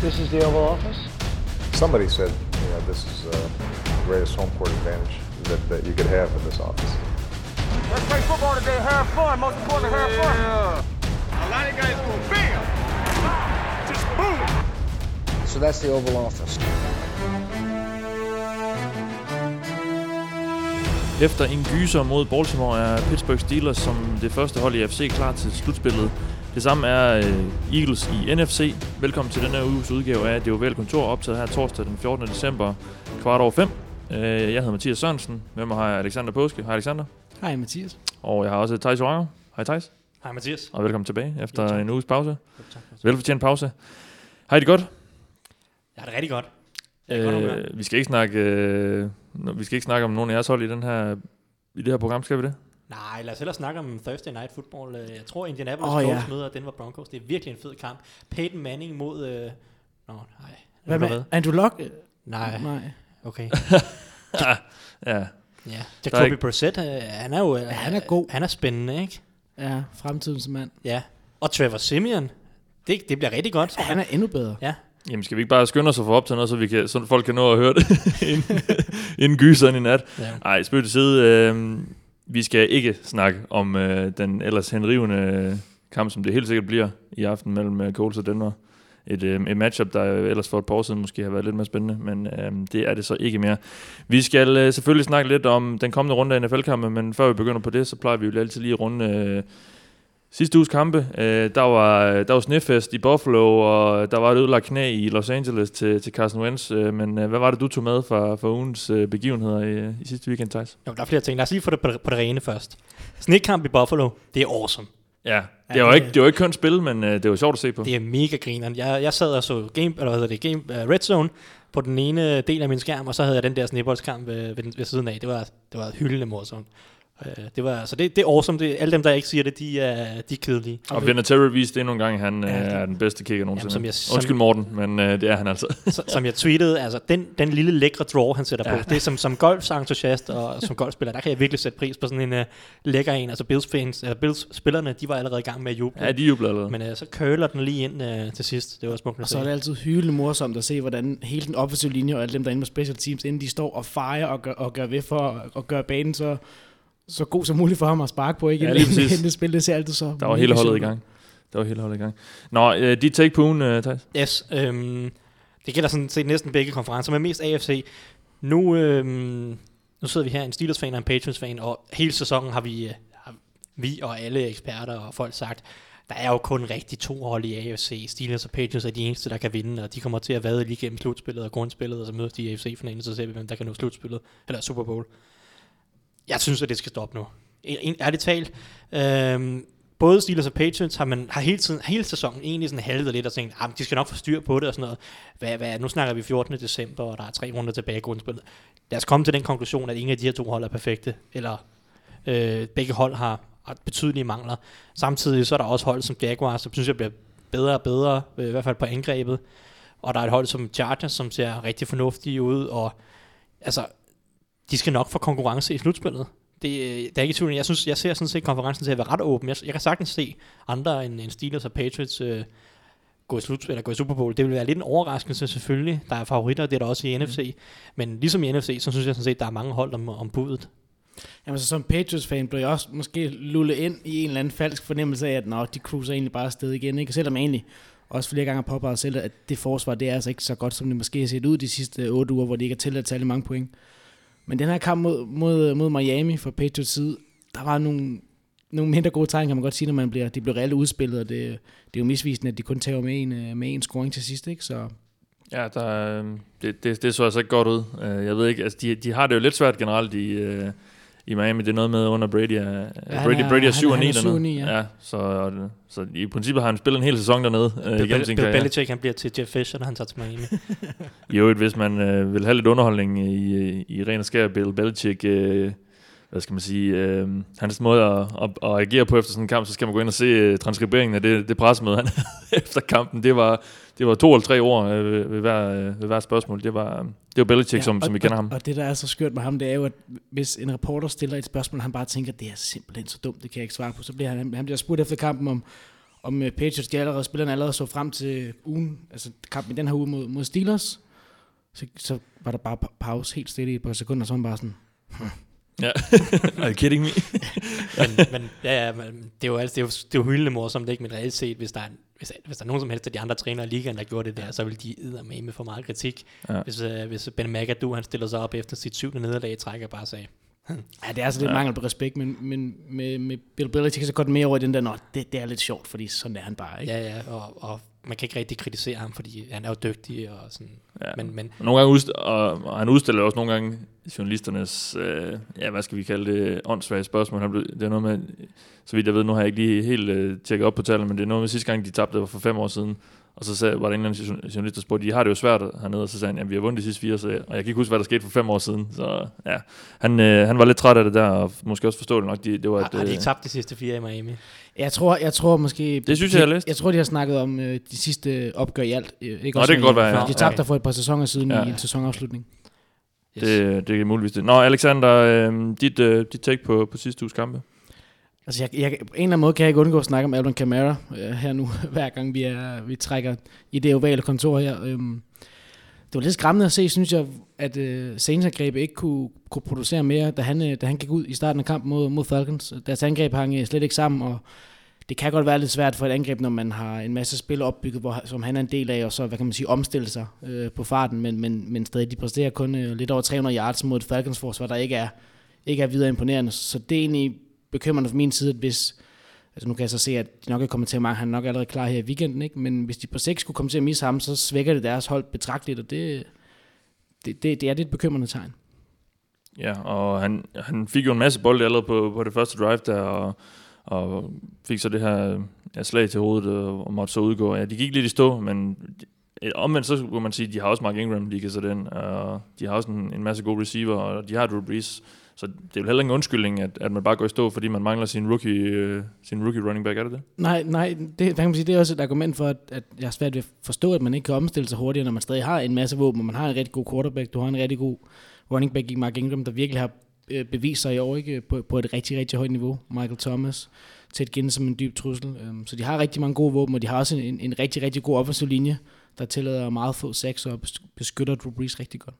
This is the Oval Office. Somebody said, you know, this is uh, the greatest home court advantage that, that you could have in this office. Let's play football today. Have fun. Most important, have fun. A lot of guys go bam, just boom. So that's the Oval Office. Efter en gyser mod Baltimore er Pittsburgh Steelers som det første hold i AFC klar til slutspillet. Det samme er øh, Eagles i NFC. Velkommen til denne uges udgave af Det Ovale Kontor, optaget her torsdag den 14. december, kvart over fem. Øh, jeg hedder Mathias Sørensen. Med mig har jeg Alexander Påske. Hej Alexander. Hej Mathias. Og jeg har også Thijs Joranger. Hej Thijs. Hej Mathias. Og velkommen tilbage efter Jo, tak. en uges pause. Jo, tak. Velfortjent pause. Har I det godt? Jeg har det rigtig godt. Er godt. Øh, vi skal ikke snakke øh, vi skal ikke snakke om nogen af jeres hold i den her i det her program, skal vi det? Nej, lad os hellere snakke om Thursday Night Football. Øh, Jeg tror, Indianapolis oh, ja. Colts møder Denver Broncos. Det er virkelig en fed kamp. Peyton Manning mod... Øh... Nå, nej. Hvad med Andrew Luck? Nej, Nej. okay. ja. Ja. Er Jacoby ikke- Brissett, øh, han er jo... øh, han er god. Han er spændende, ikke? Ja, fremtidens mand. Ja. Og Trevor Simeon. Det, det bliver rigtig godt. Han er endnu bedre. Ja. Jamen skal vi ikke bare skynde os at få op til noget, så, vi kan, så folk kan nå at høre det inden, inden gyseren i nat? ja. Nej, spøg til side. Øh, vi skal ikke snakke om øh, den ellers henrivende øh, kamp, som det helt sikkert bliver i aften mellem øh, Colts og Denver. Et, øh, et matchup, der øh, ellers for et par år siden måske har været lidt mere spændende, men øh, det er det så ikke mere. Vi skal øh, selvfølgelig snakke lidt om den kommende runde af NFL-kampen, men før vi begynder på det, så plejer vi jo altid lige at runde øh, sidste uges kampe. Øh, der, var, der var snefest i Buffalo, og der var et ødelagt knæ i Los Angeles til, til Carson Wentz. Øh, men øh, hvad var det, du tog med fra, fra ugens øh, begivenheder i, i sidste weekend, Thijs? Jo, der er flere ting. Lad os lige få det på, på det rene først. Snikkamp i Buffalo, det er awesome. Ja, det var ikke, det var ikke kønt spil, men øh, det var sjovt at se på. Det er mega grineren. Jeg, jeg sad og så game, eller hvad hedder det, game, uh, Red Zone på den ene del af min skærm, og så havde jeg den der snibboldskamp ved, ved, ved siden af. Det var, det var hyldende morsomt. Uh, det var, så det, det er awesome. Det, alle dem, der ikke siger det, de er, de er kedelige. Og Vinatieri viste endnu en gang, at han øh, Ja, det- er den bedste kicker nogensinde. som jeg- som- Undskyld Morten, men øh, det er han altså. Så, som jeg tweetede, altså den, den lille lækre draw, han sætter ja. på, det er som, som golfsentusiast og som golfspiller, der kan jeg virkelig sætte pris på sådan en uh, lækker en. Altså Bills fans, uh, Bills spillerne, de var allerede i gang med at juble. Ja, de jubler allerede. Men uh, så curler den lige ind uh, til sidst. Det var smukt Og så er det altid hyldende morsomt at se, hvordan hele den offensive linje og alle dem, der er inde på special teams, inden de står og fejrer og gør, og gør ved for at gøre banen så, så god som muligt for ham at sparke på. Ikke? Ja, lige præcis. Inden det spil, det ser altid så Der var hele holdet i gang. Der var hele holdet i gang. Nå, øh, de take på ugen, øh, Thijs. Yes, øhm, det gælder sådan set næsten begge konferencer, men mest AFC. Nu, øhm, nu sidder vi her, en Steelers-fan og en Patriots-fan, og hele sæsonen har vi, øh, har vi og alle eksperter og folk sagt, der er jo kun rigtig to hold i AFC. Steelers og Patriots er de eneste, der kan vinde, og de kommer til at vade lige gennem slutspillet og grundspillet, og så mødes de i AFC-finalen, så ser vi, hvem der kan nå slutspillet, eller Super Bowl. Jeg synes, at det skal stoppe nu. Ærligt talt, øhm, både Steelers og Patriots har man har hele tiden, hele sæsonen egentlig sådan halvet lidt og tænkt, at de skal nok få styr på det og sådan noget. Hvad, hvad, nu snakker vi 14. december, og der er tre runder tilbage i grundspillet. Lad os komme til den konklusion, at ingen af de her to hold er perfekte, eller øh, begge hold har, har betydelige mangler. Samtidig så er der også hold som Jaguars, som synes jeg bliver bedre og bedre, øh, i hvert fald på angrebet. Og der er et hold som Chargers, som ser rigtig fornuftige ud, og altså, de skal nok få konkurrence i slutspillet. Det, øh, det er ikke tvivl. Jeg, synes, jeg ser sådan set konferencen til at være ret åben. Jeg, jeg kan sagtens se andre end, end Steelers og Patriots øh, gå i slut, eller gå i Super Bowl. Det vil være lidt en overraskelse selvfølgelig. Der er favoritter, det er der også i NFC. Men ligesom i NFC, så synes jeg sådan set, der er mange hold om, om budet. Jamen, så som Patriots-fan blev jeg også måske lullet ind i en eller anden falsk fornemmelse af, at nå, de cruiser egentlig bare afsted igen. Ikke? Selvom jeg egentlig også flere gange har påpeget selv, at det forsvar, det er altså ikke så godt, som det måske har set ud de sidste otte uger, hvor de ikke har tilladt særlig mange point. Men den her kamp mod, mod, mod Miami fra Patriots side, der var nogle, nogle mindre gode tegn, kan man godt sige, når man bliver, de blev reelt udspillet, og det, det er jo misvisende, at de kun tager med en, øh, med en scoring til sidst, ikke? Så Ja, der, øh, det, det, det så altså ikke godt ud. Øh, jeg ved ikke, altså de, de har det jo lidt svært generelt i, øh, i Miami. Det er noget med under Brady. Er, han Brady, er- Brady er han- 7 og han 9 er syv dernede. og ni, ja. ja så, så i princippet har han spillet en hel sæson dernede øh, Bill, igennem sin Bill. Belichick, han bliver til Jeff Fisher, når han tager til Miami. I øvrigt, hvis man øh, vil have lidt underholdning i, i ren og skær Bill Belichick, øh, hvad skal man sige, øh, hans måde at, at, at agere på efter sådan en kamp, så skal man gå ind og se øh, transkriberingen af det, det pressemøde, han efter kampen. Det var, det var to eller tre ord øh, ved, ved, hver, øh, ved hver spørgsmål. Det var, det var Belichick, ja, som, og, som vi kender og, ham. Og det, der er så skørt med ham, det er jo, at hvis en reporter stiller et spørgsmål, han bare tænker, det er simpelthen så dumt, det kan jeg ikke svare på, så bliver han, han bliver spurgt efter kampen om, om øh, Patriots, de allerede, spillerne allerede så frem til ugen, altså kampen i den her uge mod, mod Steelers, så, så var der bare pa- pause helt stille i et par sekunder, så var man bare sådan, Ja. Are you kidding me? men, men, ja, ja, men det er jo, altså, det er jo, det er jo hyldende morsomt, ikke? Men reelt set, hvis der, er, hvis, hvis der er nogen som helst af de andre trænere i ligaen, der gjorde det der, så vil de med med for meget kritik. Ja. Hvis, øh, hvis Ben McAdoo, han stiller sig op efter sit syvende nederlag i træk og bare sagde, ja, det er altså lidt Ja. mangel på respekt, men, men med, med Bill Belichick så går det mere over i den der, nå, det, det er lidt sjovt, fordi sådan er han bare, ikke? ja, ja, og, og man kan ikke rigtig kritisere ham, fordi han er jo dygtig og sådan. Ja. Men, men Og nogle gange udst- og, og han udstiller også nogle gange journalisternes, øh, ja, hvad skal vi kalde det, åndssvage spørgsmål. Han blev, det er noget med, så vidt jeg ved, nu har jeg ikke lige helt øh, tjekket op på tallene, men det er noget med sidste gang, de tabte, var for fem år siden. Og så sagde, var der en eller anden jour- journalist, der spurgte, de har det jo svært hernede, og så sagde han, at vi har vundet de sidste fire, så, og jeg kan ikke huske, hvad der skete for fem år siden. Så ja, han, øh, han var lidt træt af det der, og måske også forståeligt nok, de, det var har, et, har de øh, ikke tabt de sidste fire i Miami? Jeg tror, jeg tror måske... Det synes jeg, jeg har læst. Jeg tror, de har snakket om øh, de sidste opgør i alt. Øh, ikke Nå, også det kan godt være, ja. De tabte der for et par sæsoner siden Ja, ja, i ja. en sæsonafslutning. Yes. det, det er muligvis det. Nå, Alexander, øh, dit, øh, dit take på, på sidste uges kampe? Altså, jeg, jeg, på en eller anden måde kan jeg ikke undgå at snakke om Alvin Kamara øh, her nu, hver gang vi, er, vi trækker i det ovale kontor her. Øhm, det var lidt skræmmende at se, synes jeg, at øh, Saints angreb ikke kunne, kunne producere mere, da han, øh, da han gik ud i starten af kampen mod, mod Falcons. Deres angreb hang øh, slet ikke sammen, og det kan godt være lidt svært for et angreb, når man har en masse spil opbygget, hvor, som han er en del af, og så, hvad kan man sige, omstille sig øh, på farten, men, men, men stadig, de præsterer kun øh, lidt over 300 yards mod et Falcons-forsvar, der ikke er, ikke er videre imponerende. Så det er egentlig bekymrende fra min side, at hvis, altså nu kan jeg så se, at de nok er kommet til at han er nok allerede klar her i weekenden, ikke? men hvis de på 6 skulle komme til at misse ham, så svækker det deres hold betragteligt, og det, det, det, det er lidt et bekymrende tegn. Ja, og han, han fik jo en masse bolde allerede på, på det første drive der, og, og fik så det her ja, slag til hovedet og, måtte så udgå. Ja, de gik lidt i stå, men omvendt så kunne man sige, at de har også Mark Ingram, de kan sætte ind, og de har også en, en masse gode receiver, og de har Drew Brees. Så det er jo heller ingen undskyldning, at, at man bare går i stå, fordi man mangler sin rookie, øh, sin rookie running back, er det det? Nej, nej, det, kan man sige, det er også et argument for, at, at jeg har svært ved at forstå, at man ikke kan omstille sig hurtigere, når man stadig har en masse våben, og man har en rigtig god quarterback, du har en rigtig god running back i Mark Ingram, der virkelig har øh, bevist sig i år ikke? På, på et rigtig, rigtig højt niveau. Michael Thomas til at som en dyb trussel. Øhm, Så de har rigtig mange gode våben, og de har også en, en rigtig, rigtig god offensiv linje, der tillader meget få sacks og beskytter Drew Brees rigtig godt.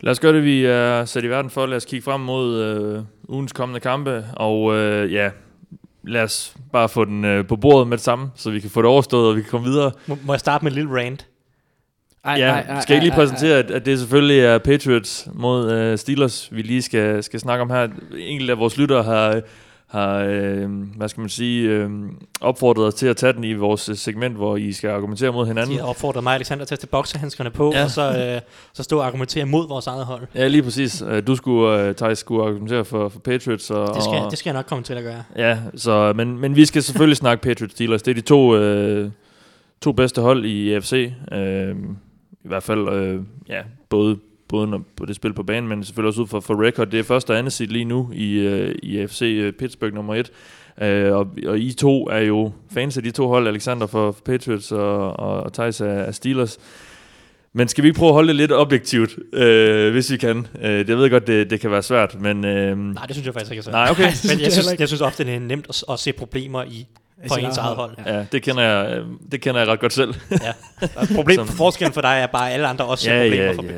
Lad os gøre det, vi er sat i verden for. Lad os kigge frem mod øh, ugens kommende kampe. Og øh, ja, lad os bare få den øh, på bordet med det samme, så vi kan få det overstået, og vi kan komme videre. Må, må jeg starte med en lille rant? Ej, ja, skal jeg lige præsentere, at, at det selvfølgelig er Patriots mod øh, Steelers, vi lige skal, skal snakke om her. Enkelte af vores lyttere har, har øh, hvad skal man sige, øh, opfordret os til at tage den i vores øh, segment, hvor I skal argumentere mod hinanden. De har opfordret mig og Alexander til at tage boksehandskerne på, Ja. og så, øh, så stå og argumentere mod vores eget hold. Ja, lige præcis. Øh, Du skulle, uh, Thijs, skulle argumentere for, for Patriots. Og, Det skal, og, det skal jeg nok komme til at gøre. Ja, så, men, men vi skal selvfølgelig snakke Patriots Steelers. Det er de to, øh, to bedste hold i AFC. Øh, I hvert fald, øh, ja, både, både når, på det spil på banen, men selvfølgelig også ud for, for record. Det er første og andet seed lige nu i, øh, i AFC øh, Pittsburgh nummer et. Øh, og, og I to er jo fans af de to hold, Alexander for, Patriots og, og, og Thijs af, af Steelers. Men skal vi ikke prøve at holde det lidt objektivt, øh, hvis vi kan? Øh, det ved jeg godt, det, det kan være svært, men... Øh, Nej, det synes jeg faktisk ikke er så. nej, okay. Men jeg synes, jeg synes ofte, det er nemt at, at se problemer i sit ens eget hold. hold, Ja, det kender jeg, øh, det kender jeg ret godt selv. Ja. Problem, Som- forskellen for dig er bare, at alle andre også ser problemer for ja.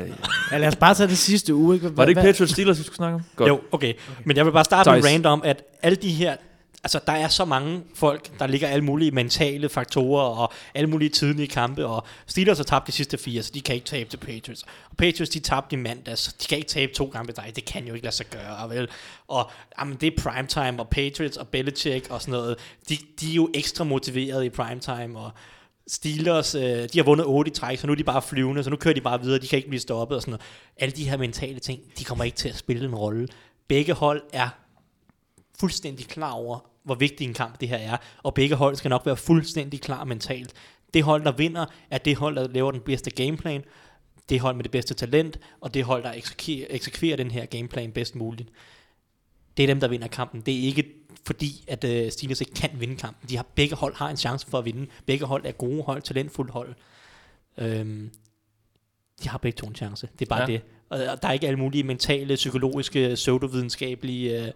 Ja, lad os bare tage det sidste uge. Ikke? Var det ikke Patriots Steelers, vi skulle snakke om? Godt. Jo, okay. Men jeg vil bare starte med Thijs. en rant om, at alle de her... Altså, der er så mange folk, der ligger alle mulige mentale faktorer og alle mulige tidlige kampe, og Steelers har tabt de sidste fire, så de kan ikke tabe til Patriots. Og Patriots, de tabte i mandags, så de kan ikke tabe to kampe. dig. det kan jo ikke lade sig gøre, vel? Og jamen, det er primetime, og Patriots og Belichick og sådan noget, de, de er jo ekstra motiveret i primetime, og Steelers, øh, de har vundet 8 i træk, så nu er de bare flyvende, så nu kører de bare videre, de kan ikke blive stoppet og sådan noget. Alle de her mentale ting, de kommer ikke til at spille en rolle. Begge hold er fuldstændig klar over, hvor vigtig en kamp det her er, og begge hold skal nok være fuldstændig klar mentalt. Det hold, der vinder, er det hold, der laver den bedste gameplan, det hold med det bedste talent, og det hold, der eksekverer, eksekverer den her gameplan bedst muligt. Det er dem, der vinder kampen. Det er ikke fordi, at uh, Steelers ikke kan vinde kampen. De har, begge hold har en chance for at vinde. Begge hold er gode hold, talentfulde hold. Øhm, de har begge to en chance. Det er bare Ja. det. Og og der er ikke alle mulige mentale, psykologiske, pseudovidenskabelige øh,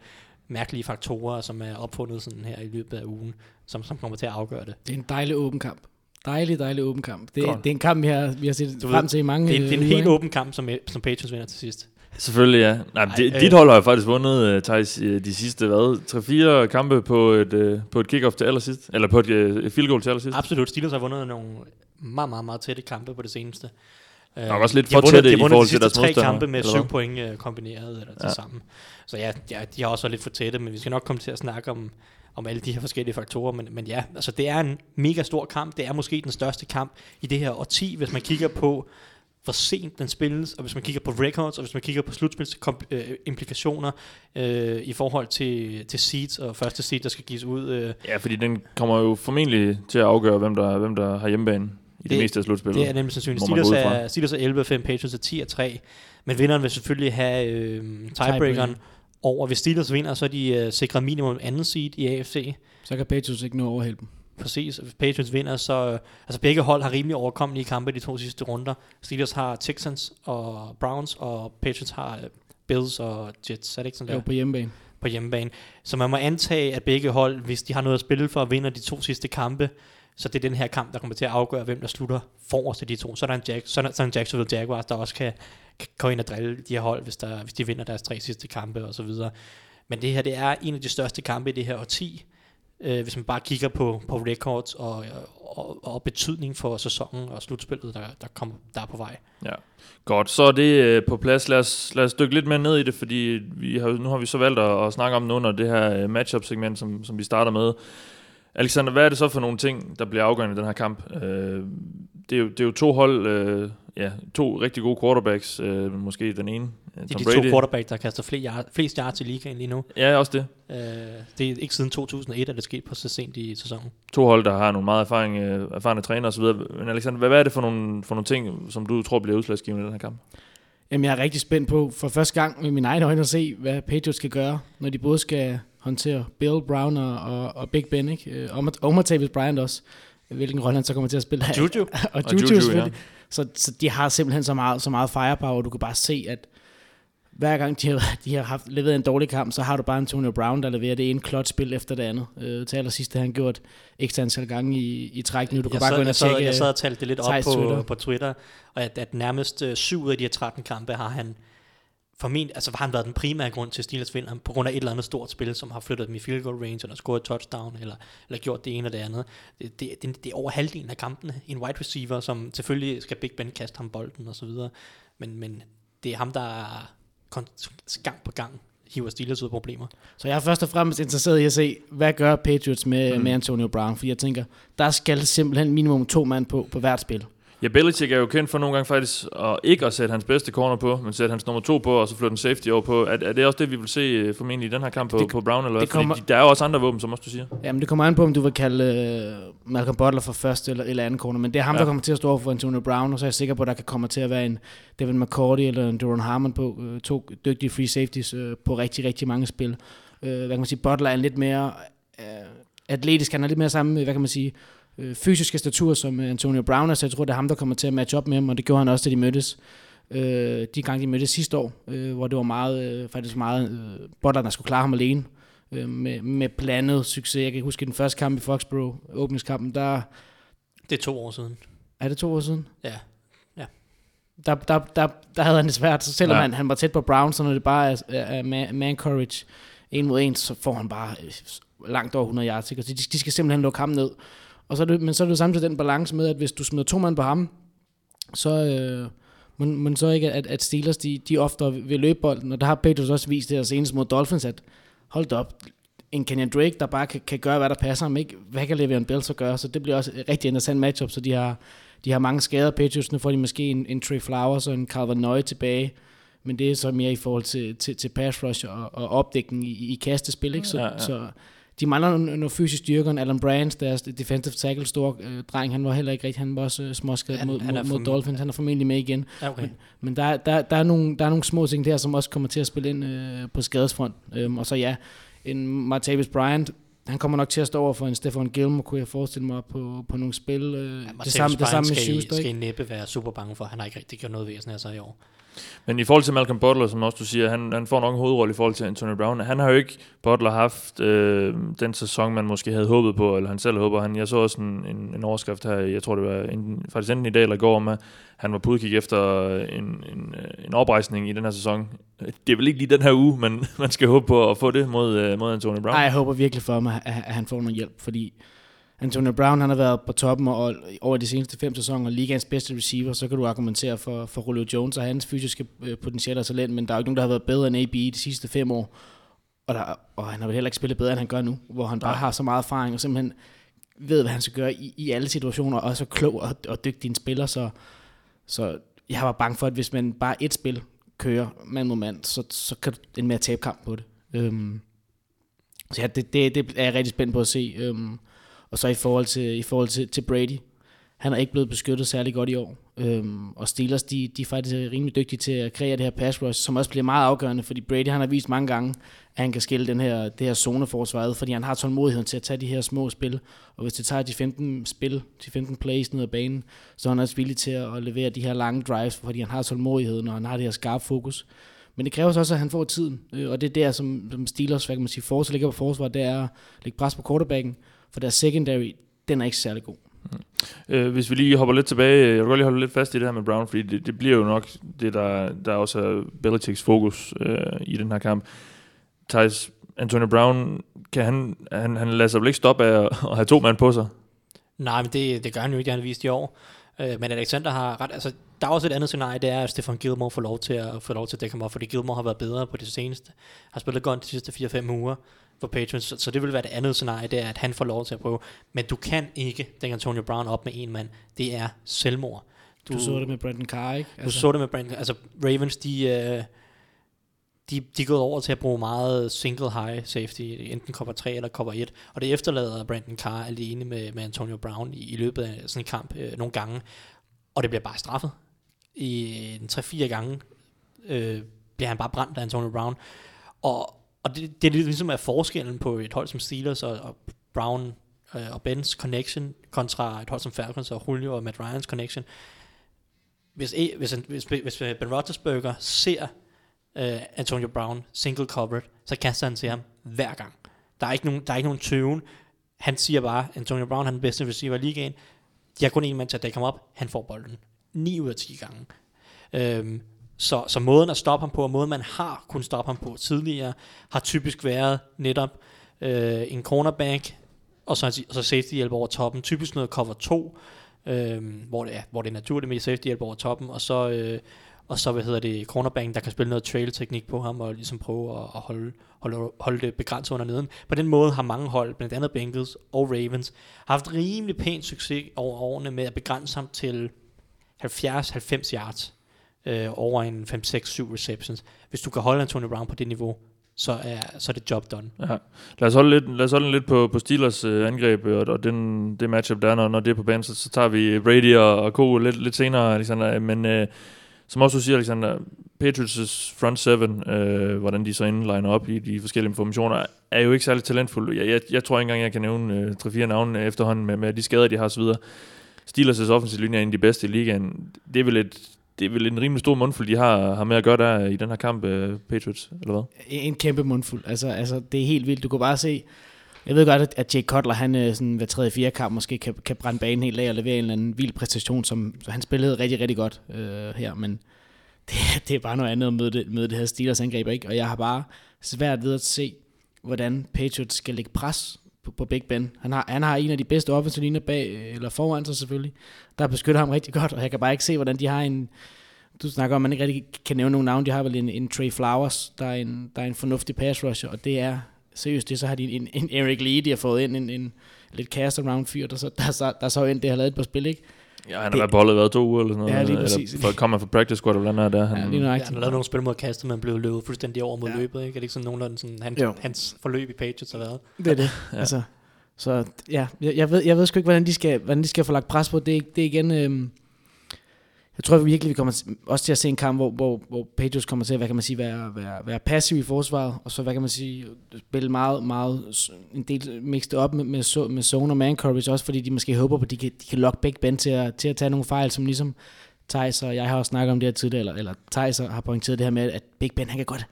mærkelige faktorer, som er opfundet sådan her i løbet af ugen, som, som kommer til at afgøre det. Det er en dejlig åben kamp. Dejlig, dejlig åben kamp. Det, Godt. det er en kamp, vi har, vi har set Du frem ved, til i mange Det er, en- det er en øh, helt åben kamp, som, som Patriots vinder til sidst. Selvfølgelig, ja. Nej, Ej, det, øh. dit hold har jo faktisk vundet, uh, Thijs, øh, de sidste, hvad, 3-4 kampe på et, uh, på et kick-off til allersidst. Eller på et, uh, field goal til allersidst. Absolut. Steelers har vundet nogle meget, meget, meget tætte kampe på det seneste. Øh, Nok også lidt for tætte i forhold de til deres tre modstandere, kampe med syv point øh, kombineret eller til Ja. sammen. Så ja, ja, de har også været lidt for tætte, men vi skal nok komme til at snakke om, om alle de her forskellige faktorer. Men, men ja, altså det er en mega stor kamp. Det er måske den største kamp i det her årti, hvis man kigger på, hvor sent den spilles, og hvis man kigger på records, og hvis man kigger på slutspilsimplikationer øh, i forhold til, til seeds og første seed, der skal gives ud. Øh, Ja, fordi den kommer jo formentlig til at afgøre, hvem der, hvem der har hjemmebane i det, Det- meste af slutspillet. Det er nemlig sandsynligt. Steelers er, Steelers er 11 5, Patriots er 10 3. Men vinderen vil selvfølgelig have øh, tiebreakeren Tiebreaker. over. Hvis Steelers vinder, så er de øh, sikret minimum anden seed i AFC. Så kan Patriots ikke nå overhælde dem. Præcis. Hvis Patriots vinder, så... Øh, altså begge hold har rimelig overkommelige kampe i de to sidste runder. Steelers har Texans og Browns, og Patriots har øh, Bills og Jets. Er det ikke sådan Jo, der? på hjemmebane. på hjemmebane. Så man må antage, at begge hold, hvis de har noget at spille for at vinde de to sidste kampe, så det er den her kamp, der kommer til at afgøre, hvem der slutter forrest af de to. Så er der en, Jack, så er der, så er en Jacksonville Jaguars, der også kan, kan gå ind og drille de her hold, hvis, der, hvis de vinder deres tre sidste kampe og så videre. Men det her, det er en af de største kampe i det her årti, øh, hvis man bare kigger på, på records og, og, og betydning for sæsonen og slutspillet, der, der, kommer, der er på vej. Ja. Godt, så er det øh, på plads. Lad os, lad os dykke lidt mere ned i det, fordi vi har, nu har vi så valgt at, at snakke om det under det her øh, matchup-segment, som, som vi starter med. Alexander, hvad er det så for nogle ting, der bliver afgørende i den her kamp? Øh, det, er jo, det er jo to hold, øh, ja, to rigtig gode quarterbacks, øh, måske den ene, øh, Det er Tom de to Brady. quarterbacks, der kaster flest yards, flest yards i ligaen lige nu. Ja, også det. Øh, det er ikke siden 2001, at det skete på så sent i sæsonen. To hold, der har nogle meget erfaring, øh, erfarne træner osv. Men Alexander, hvad, hvad er det for nogle, for nogle ting, som du tror bliver udslagsgivende i den her kamp? Jamen, jeg er rigtig spændt på for første gang med mine egne øjne at se, hvad Patriots skal gøre, når de både skal håndtere Bill, Brown og, og, og Big Ben, ikke? Øh, Og, og Martavis Bryant også, hvilken rolle han så kommer til at spille her. Juju. og Og Juju, selvfølgelig. Så, så de har simpelthen så meget, så meget firepower, du kan bare se, at hver gang de har, de har haft leveret en dårlig kamp, så har du bare Antonio Brown, der leverer det ene klot-spil efter det andet. Øh, til allersidst har han gjort ekstra antal gange i, i træk nu. Du kan jeg bare sad, gå ind og tjekke... jeg sad og talte det lidt op på Twitter. Twitter, på Twitter, og at, at nærmest øh, syv ud af de her 13 kampe har han formentlig, altså har han været den primære grund til Steelers vinder, på grund af et eller andet stort spil, som har flyttet dem i field goal range, eller scoret touchdown, eller, eller gjort det ene eller det andet. Det, det, det, det er over halvdelen af kampene. En wide receiver, som selvfølgelig skal Big Ben kaste ham bolden og så videre, men, men det er ham, der er gang på gang hiver Steelers ud af problemer. Så jeg er først og fremmest interesseret i at se, hvad gør Patriots med, mm. med Antonio Brown? Fordi jeg tænker, der skal simpelthen minimum to mand på, på hvert spil. Ja, Belichick er jo kendt for nogle gange faktisk at ikke at sætte hans bedste corner på, men sætte hans nummer to på, og så flytte en safety over på. Er, er det også det, vi vil se øh, formentlig i den her kamp på, Det- på Brown? Eller det kommer- Fordi der er jo også andre våben, som også du siger. Jamen, det kommer an på, om du vil kalde uh, Malcolm Butler for første eller, eller anden corner, men det er ham, Ja. der kommer til at stå over for Antonio Brown, og så er jeg sikker på, at der kan komme til at være en Devin McCourty eller en Duron Harmon på, uh, to dygtige free safeties uh, på rigtig, rigtig mange spil. Uh, hvad kan man sige, Butler er en lidt mere uh, atletisk, han er lidt mere samme, hvad kan man sige, øh, fysiske statur som øh, Antonio Brown er, så jeg tror, det er ham, der kommer til at matche op med ham, og det gjorde han også, da de mødtes. Øh, de gange, de mødtes sidste år, øh, hvor det var meget, øh, faktisk meget øh, Butler, der skulle klare ham alene øh, med, med blandet succes. Jeg kan huske den første kamp i Foxborough, åbningskampen, der Det er to år siden. er det to år siden? Ja. Ja. Der, der, der, der havde han det svært, så selvom Ja. han, han var tæt på Brown, så når det bare er, er man, man courage en mod en, så får han bare øh, langt over 100 yards. Ikke? Og de, de skal simpelthen lukke ham ned. Og så er det, men så er det jo samtidig den balance med, at hvis du smider to mand på ham, så, øh, men, men så ikke, at, at Steelers, de, de ofte vil løbe bolden, og der har Patriots også vist det senest mod Dolphins, at hold op, en Kenyan Drake, der bare kan, kan gøre, hvad der passer ham, ikke? Hvad kan Le'Veon Bell så gøre? Så det bliver også et rigtig interessant matchup, så de har, de har mange skader. Patriots, nu får de måske en, en Trey Flowers og en Calvin Nøje tilbage, men det er så mere i forhold til, til, til pass rush og, og opdækning i, i kastespil, ikke? Så, ja. ja. så de mangler noget, fysisk styrke, Alan Brands, deres defensive tackle, store øh, dreng, han var heller ikke rigtig, han var også øh, småskadet Han- mod, han mod, mod Dolphins, han er formentlig med igen. Okay. Men der, der, der, er nogle, der er nogle små ting der, som også kommer til at spille ind øh, på skadesfront. Øhm, og så ja, en Martavis Bryant, han kommer nok til at stå over for en Stefan Gilmore, kunne jeg forestille mig, på, på nogle spil. Øh, Ja, det samme, det samme med skal, Schuster, skal ikke? I næppe være super bange for. Han har ikke rigtig gjort noget væsen af sig i år. Men i forhold til Malcolm Butler, som også du siger, han, han får nok en hovedrolle i forhold til Anthony Brown. Han har jo ikke, Butler, haft øh, den sæson, man måske havde håbet på, eller han selv håber. Han, jeg så også en, en, en overskrift her, jeg tror det var en, faktisk enten i dag eller i går, om at han var på udkig efter en, en, en oprejsning i den her sæson. Det er vel ikke lige den her uge, men man skal håbe på at få det mod, øh, mod Anthony Brown. Nej, jeg håber virkelig for ham, at, at han får noget hjælp, fordi Antonio Brown han har været på toppen og, over de seneste fem sæsoner, ligaens bedste receiver, så kan du argumentere for, for Julio Jones og hans fysiske øh, potentielle og talent, men der er jo ikke nogen, der har været bedre end AB de sidste fem år. Og, der, og han har vel heller ikke spillet bedre, end han gør nu, hvor han bare har så meget erfaring og simpelthen ved, hvad han skal gøre i, i alle situationer, og er så klog og, og dygtig en spiller, så, så jeg var bange for, at hvis man bare et spil kører mand mod mand, så, så kan du ende med at tabe kamp på det. Øhm, så ja, det, det, det er jeg rigtig spændt på at se. Øhm, og så i forhold til, i forhold til, til Brady, han er ikke blevet beskyttet særlig godt i år. Øhm, og Steelers, de, de er faktisk rimelig dygtige til at kreere det her pass rush, som også bliver meget afgørende, fordi Brady han har vist mange gange, at han kan skille den her, det her zoneforsvar fordi han har tålmodigheden til at tage de her små spil. Og hvis det tager de 15 spil, de 15 plays ned ad banen, så er han også villig til at levere de her lange drives, fordi han har tålmodigheden, og han har det her skarpe fokus. Men det kræver så også, at han får tiden, øh, og det er der, som, som Steelers, hvad kan man sige, forsvar ligger på forsvar, det er at lægge pres på quarterbacken, for deres secondary, den er ikke særlig god. Øh, hvis vi lige hopper lidt tilbage, jeg vil godt lige holde lidt fast i det her med Brown, fordi det, det bliver jo nok det, der, der også er Belichicks fokus øh, i den her kamp. Thijs, Antonio Brown, kan han, han, han lader sig vel ikke stoppe af at, at have to mand på sig? Nej, men det, det gør han jo ikke, det har han vist i år. Øh, men Alexander har ret, altså der er også et andet scenarie, det er, at Stefan Gilmore får lov til at, få lov til at dække ham op, fordi Gilmore har været bedre på det seneste. Har spillet godt de sidste 4-5 uger for Patriots, så, så det vil være det andet scenarie, det er, at han får lov til at prøve. Men du kan ikke dække Antonio Brown op med en mand. Det er selvmord. Du, du så det med Brandon Carr, ikke? Du så det med Brandon, altså Ravens, de, øh, de, de er gået over til at bruge meget single high safety, enten cover 3 eller cover 1, og det efterlader Brandon Carr alene med, med Antonio Brown i, i løbet af sådan en kamp øh, nogle gange, og det bliver bare straffet. I en 3-4 gange øh, bliver han bare brændt af Antonio Brown, og, og det, det er ligesom er forskellen på et hold som Steelers og, og Brown øh, og Bens connection kontra et hold som Falcons og Julio og Matt Ryans connection. Hvis, e- hvis, hvis, hvis øh, Ben Roethlisberger ser øh, Antonio Brown single covered, så kaster han til ham hver gang. Der er ikke nogen, der er ikke nogen tøven. Han siger bare, Antonio Brown han er den bedste receiver i ligaen. De har kun en mand til at dække ham op. Han får bolden. 9 ud af 10 gange. Øhm, så, så måden at stoppe ham på, og måden man har kunnet stoppe ham på tidligere, har typisk været netop øh, en cornerback, og så, og så safety hjælp over toppen. Typisk noget cover 2, øh, hvor, det er, hvor det er naturligt med safety hjælp over toppen, og så, øh, og så hvad hedder det, cornerbacken, der kan spille noget trail-teknik på ham, og ligesom prøve at, at holde, holde, holde det begrænset under neden. På den måde har mange hold, blandt andet Bengals og Ravens, haft rimelig pæn succes over årene med at begrænse ham til 70-90 yards øh, over en 5-6-7 receptions. Hvis du kan holde Antonio Brown på det niveau, så er, så er det job done. Ja. Lad os holde lidt, lad os holde lidt på, på Steelers øh, angreb, og, og den, det matchup der, når, når det er på banen, så, så tager vi Brady og, og Co. lidt, lidt senere, Alexander. Men øh, som også du siger, Alexander, Patriots front seven, øh, hvordan de så indliner op i de forskellige informationer, er jo ikke særlig talentfulde. Jeg, jeg, jeg tror ikke engang, jeg kan nævne øh, 3-4 navne efterhånden med, med de skader, de har osv. Steelers' offensive linje er en af de bedste i ligaen. Det er vel et det er vel en rimelig stor mundfuld, de har, har med at gøre der i den her kamp, uh, Patriots, eller hvad? En kæmpe mundfuld. Altså, altså, det er helt vildt. Du kan bare se, jeg ved godt, at Jake Cutler, han øh, sådan hver tredje, fjerde kamp måske kan, kan brænde banen helt af og levere en eller anden vild præstation, som så han spillede rigtig, rigtig godt øh, her, men det, det er bare noget andet at møde det, møde det her Steelers angreb, ikke? Og jeg har bare svært ved at se, hvordan Patriots skal lægge pres på, på Big Ben. Han har, han har en af de bedste offensive linjer bag, øh, eller foran sig selvfølgelig, der beskytter ham rigtig godt, og jeg kan bare ikke se, hvordan de har en, du snakker om, man ikke rigtig kan nævne nogen navn, de har vel en, en Trey Flowers, der er en, der er en fornuftig pass rusher, og det er, seriøst det, så har de en, en Eric Lee, de har fået ind, en, en lidt cast around fyr, der så, der, der, der så ind, det har lavet et par spil, ikke? Ja, han har været bollet været to uger eller sådan noget. Ja, lige præcis. Eller, for at komme fra practice squad, eller hvad der. Han, Ja, lige Ja, nøjagtigt. han har lavet nogle spil mod kastet, men blev løbet fuldstændig over mod Ja. ja. løbet. Ikke? Er det ikke sådan nogenlunde sådan, han, Jo. hans forløb i Patriots har været? Det er det. Ja. ja. Altså, så ja, jeg, jeg, ved, jeg ved sgu ikke, hvordan de skal, hvordan de skal få lagt pres på. Det, er- det er igen... Øhm, jeg tror virkelig, vi kommer også til at se en kamp, hvor, hvor, hvor Patriots kommer til at, hvad kan man sige, være, være, være passiv i forsvaret, og så, hvad kan man sige, spille meget, meget, en del mixed op med, med, med zone og man coverage, også fordi de måske håber på, at de kan, de kan lokke Big Ben til at, til at tage nogle fejl, som ligesom Thijs og jeg har også snakket om det her tidligere, eller, eller Thijs har pointeret det her med, at Big Ben, han kan godt,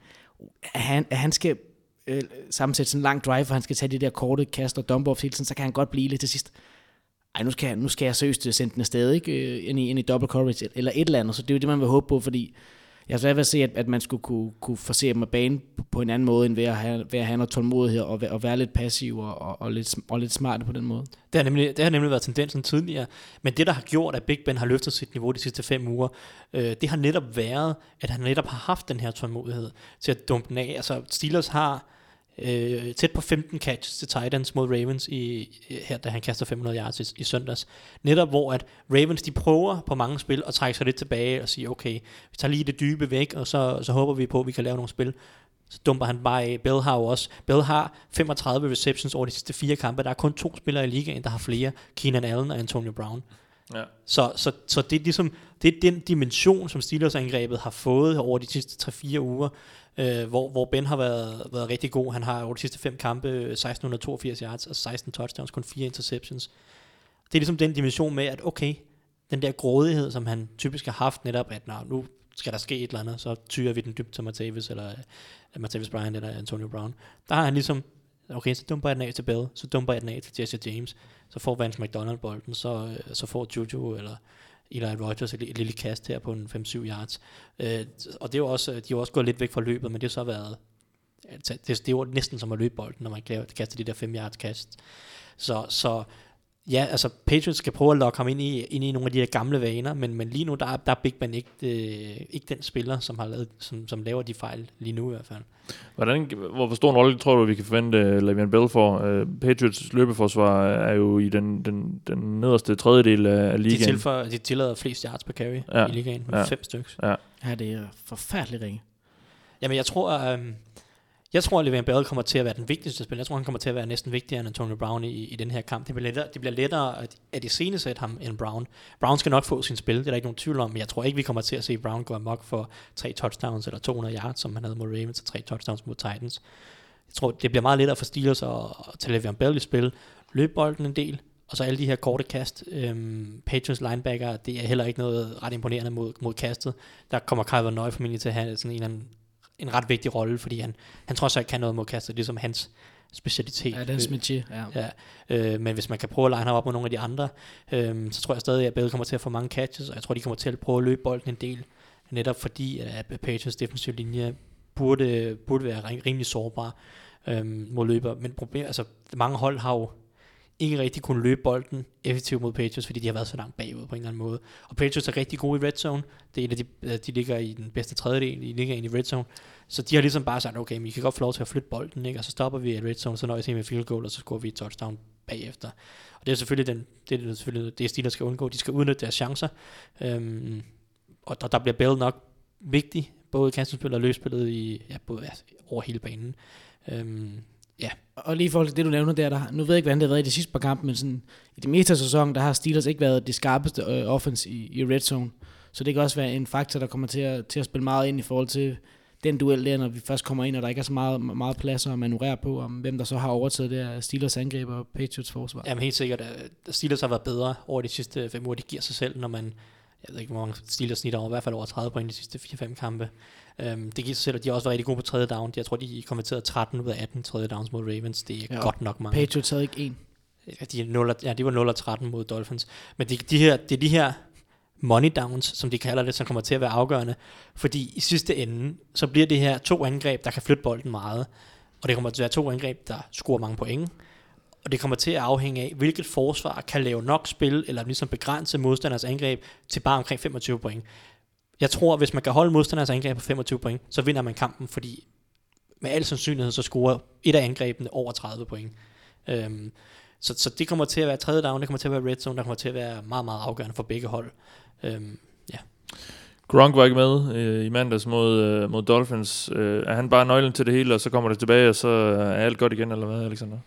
at han, at han skal øh, sammensætte sådan en lang drive, og han skal tage de der korte kast og dump hele tiden, så kan han godt blive lidt til sidst. Ej, nu skal, jeg, nu skal jeg seriøst øh, sende den afsted, ikke? Øh, ind i, ind i double coverage, eller et eller andet, så det er jo det, man vil håbe på, fordi jeg så svært ved at se, at, at man skulle kunne, kunne forse dem af banen på, på en anden måde, end ved at have, ved at have noget tålmodighed og, og være lidt passiv og, og, og, lidt, og lidt smart på den måde. Det har, nemlig, det har nemlig været tendensen tidligere. Men det, der har gjort, at Big Ben har løftet sit niveau de sidste fem uger, øh, det har netop været, at han netop har haft den her tålmodighed til at dumpe den af. Altså, Steelers har øh, tæt på 15 catches til Titans mod Ravens i, her, da han kaster 500 yards i, i søndags. Netop hvor at Ravens de prøver på mange spil at trække sig lidt tilbage og sige, okay, vi tager lige det dybe væk, og så, så håber vi på, at vi kan lave nogle spil. Så dumper han bare af. Bell har jo også. Bell har 35 receptions over de sidste fire kampe. Der er kun to spillere i ligaen, der har flere. Keenan Allen og Antonio Brown. Ja. Så, så, så det er ligesom det er den dimension, som Steelers-angrebet har fået over de sidste 3-4 uger, øh, hvor, hvor Ben har været, været rigtig god. Han har over de sidste fem kampe øh, 1682 yards og 16 touchdowns, kun fire interceptions. Det er ligesom den dimension med, at okay, den der grådighed, som han typisk har haft netop, at når nu skal der ske et eller andet, så tyrer vi den dybt til Martavis, eller øh, uh, Martavis Bryant, eller Antonio Brown. Der har han ligesom, okay, så dumper jeg den af til Bell, så dumper jeg den af til Jesse James, så får Vance McDonald bolden, så, øh, så får Juju, eller Eli Rogers et, et lille kast her på en 5-7 yards. Øh, og det er jo også, de har også gået lidt væk fra løbet, men det har så været, altså, det, det er jo næsten som at løbe bolden, når man kaster de der 5 yards kast. Så, så ja, altså Patriots skal prøve at lokke ham ind i, ind i nogle af de her gamle vaner, men, men lige nu, der, der er Big Ben ikke, øh, ikke den spiller, som, har lavet, som, som laver de fejl lige nu i hvert fald. Hvordan, hvor stor en rolle tror du, vi kan forvente uh, Le'Veon Bell for? Uh, Patriots løbeforsvar er jo i den, den, den nederste tredjedel af, af ligaen. De, tilføjer, de tillader flest yards per carry ja. i ligaen, med ja. fem stykker. Ja. ja, det er forfærdeligt ringe. Jamen, jeg tror, øh, jeg tror, at Le'Veon Bell kommer til at være den vigtigste spiller. Jeg tror, han kommer til at være næsten vigtigere end Antonio Brown i, i den her kamp. Det bliver lettere, det bliver lettere at, at iscenesætte ham end Brown. Brown skal nok få sin spil, det er der ikke nogen tvivl om, men jeg tror ikke, vi kommer til at se Brown gå amok for tre touchdowns eller 200 yards, som han havde mod Ravens, og tre touchdowns mod Titans. Jeg tror, det bliver meget lettere for Steelers at, at tage Le'Veon Bell i spil, Løb bolden en del, og så alle de her korte kast. Øhm, Patriots linebacker, det er heller ikke noget ret imponerende mod, mod kastet. Der kommer Kyler Nøje formentlig til at have sådan en eller anden en ret vigtig rolle, fordi han, han trods alt kan noget mod kastet, ligesom hans specialitet. Ja, den smidtje, ja. ja øh, men hvis man kan prøve at line ham op med nogle af de andre, øh, så tror jeg stadig, at Bell kommer til at få mange catches, og jeg tror, de kommer til at prøve at løbe bolden en del, netop fordi at Patriots defensive linje burde, burde være rimelig sårbar øh, mod løber. Men problem, altså, mange hold har jo ikke rigtig kunne løbe bolden effektivt mod Patriots, fordi de har været så langt bagud på en eller anden måde. Og Patriots er rigtig gode i red zone. Det er en af de, øh, de ligger i den bedste tredjedel, de ligger i red zone. Så de har ligesom bare sagt, okay, men vi kan godt få lov til at flytte bolden, ikke? og så stopper vi i red zone, så nøjes vi med field goal, og så scorer vi et touchdown bagefter. Og det er selvfølgelig den, det er selvfølgelig det, Steelers skal undgå. De skal udnytte deres chancer. Øhm, og der, der bliver Bell nok vigtig, både kastespil og løsspillet i, ja, både, altså, over hele banen. Øhm, Ja. Og lige i forhold til det, du nævner der, der nu ved jeg ikke, hvordan det har været i de sidste par kampe, men sådan, i det meste af sæsonen, der har Steelers ikke været det skarpeste øh, offense i, i red zone. Så det kan også være en faktor, der kommer til at, til at spille meget ind i forhold til den duel der, når vi først kommer ind, og der ikke er så meget, meget plads at manøvrere på, om hvem der så har overtaget det her Steelers angreb og Patriots forsvar. Jamen helt sikkert, at Steelers har været bedre over de sidste fem uger. Det giver sig selv, når man, jeg ved ikke, hvor mange Steelers snitter over, i hvert fald over 30 point de sidste 4-5 kampe. Um, det giver sig selv, at de også været rigtig gode på tredje down. Jeg tror, de konverterede 13 ud af 18 tredje downs mod Ravens. Det er ja, godt nok mange. Patriots havde ikke en. Ja, de, er 0, ja, de var 0 13 mod Dolphins. Men det, de her, det er de her money downs, som de kalder det, som kommer til at være afgørende. Fordi i sidste ende, så bliver det her to angreb, der kan flytte bolden meget. Og det kommer til at være to angreb, der scorer mange point. Og det kommer til at afhænge af, hvilket forsvar kan lave nok spil, eller ligesom begrænse modstanders angreb til bare omkring 25 point. Jeg tror, hvis man kan holde modstanders angreb på 25 point, så vinder man kampen, fordi med al sandsynlighed, så scorer et af angrebene over 30 point. Øhm, så, så det kommer til at være tredje down, det kommer til at være red zone, der kommer til at være meget, meget afgørende for begge hold. Øhm, ja. Gronk var ikke med øh, i mandags mod, øh, mod Dolphins. Øh, er han bare nøglen til det hele, og så kommer det tilbage, og så er alt godt igen, eller hvad, Alexander?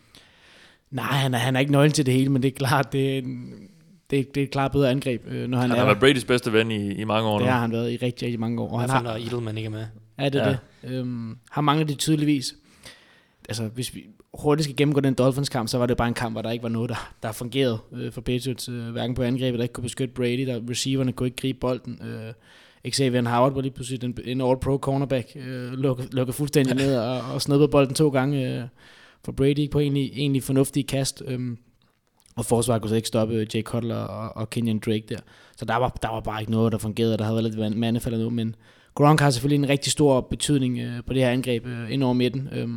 Nej, han er, han er ikke nøglen til det hele, men det er klart, det er en, det, det er et klart bedre angreb, øh, når han, han er har været Bradys bedste ven i, i mange år Det nu. har han været i rigtig, rigtig mange år. Og han har, når Edelman ikke er med. Ja, det er ja. det. Øhm, har manglet det tydeligvis. altså, hvis vi hurtigt skal gennemgå den Dolphins-kamp, så var det bare en kamp, hvor der ikke var noget, der, der fungerede øh, for Patriots. Øh, hverken på angrebet, der ikke kunne beskytte Brady, der receiverne kunne ikke gribe bolden. Øh, Xavier Howard var lige pludselig en, en all-pro cornerback, øh, lukket, lukket fuldstændig ned og, og snuppede bolden to gange øh, for Brady på egentlig, egentlig fornuftige kast. Øh, og forsvaret kunne så ikke stoppe øh, Jay Cutler og, og Kenyon Drake der. Så der var, der var bare ikke noget, der fungerede. Der havde været lidt mandefald nu, men Gronk har selvfølgelig en rigtig stor betydning øh, på det her angreb øh, ind over midten. Øh,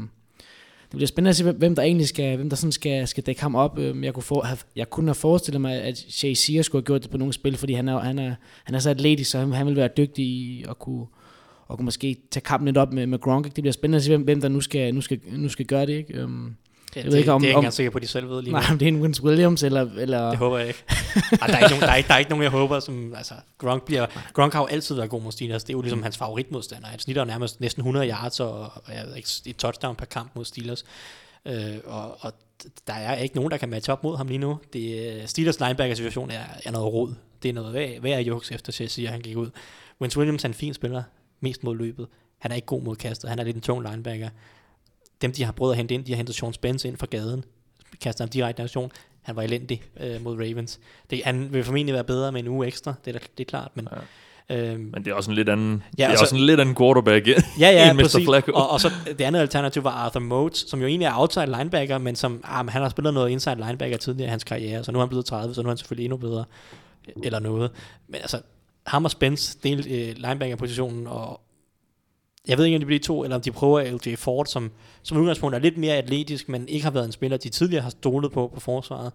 det bliver spændende at se, hvem der egentlig skal, hvem der sådan skal, skal dække ham op. Øhm, jeg kunne, for, have, jeg kunne have forestillet mig, at Jay Sears skulle have gjort det på nogle spil, fordi han er, han er, han er så atletisk, så han, han vil være dygtig i at kunne, og kunne måske tage kampen lidt op med, med Gronk. Det bliver spændende at se, hvem, hvem der nu skal, nu skal, nu skal gøre det. Ikke? Um, jeg det, ved ikke, om, det er jeg ikke engang sikker på, at de selv ved lige Nej, om det er en Vince Williams, eller... eller det håber jeg ikke. Ej, der, er ikke nogen, der, er ikke, der er ikke nogen, jeg håber, som... Altså, Gronk, bliver, Gronk har jo altid været god mod Steelers. Det er jo ligesom hans favoritmodstander. Han snitter nærmest næsten 100 yards og, og jeg ved ikke, et touchdown per kamp mod Steelers. Øh, og, og der er ikke nogen, der kan matche op mod ham lige nu. Det, Steelers linebacker-situation er, er noget rod. Det er noget værd, værd juks efter Chelsea, at han gik ud. Vince Williams er en fin spiller, mest mod løbet. Han er ikke god mod kastet, han er lidt en tung linebacker. Dem, de har prøvet at hente ind, de har hentet Sean Spence ind fra gaden. Kaster ham direkte aktion. Han var elendig øh, mod Ravens. Det, han vil formentlig være bedre med en uge ekstra, det er, det er klart, men... Ja Øhm, Men det er også en lidt anden, ja, det er også en lidt anden quarterback ja, ja, Mr. Præcis. Flacco. Og, og, så det andet alternativ var Arthur Motes, som jo egentlig er outside linebacker, men som ah, men han har spillet noget inside linebacker tidligere i hans karriere, så nu er han blevet 30, så nu er han selvfølgelig endnu bedre, eller noget. Men altså, ham og Spence del øh, linebacker-positionen, og jeg ved ikke, om de bliver to, eller om de prøver LJ Ford, som som udgangspunkt er lidt mere atletisk, men ikke har været en spiller, de tidligere har stolet på på forsvaret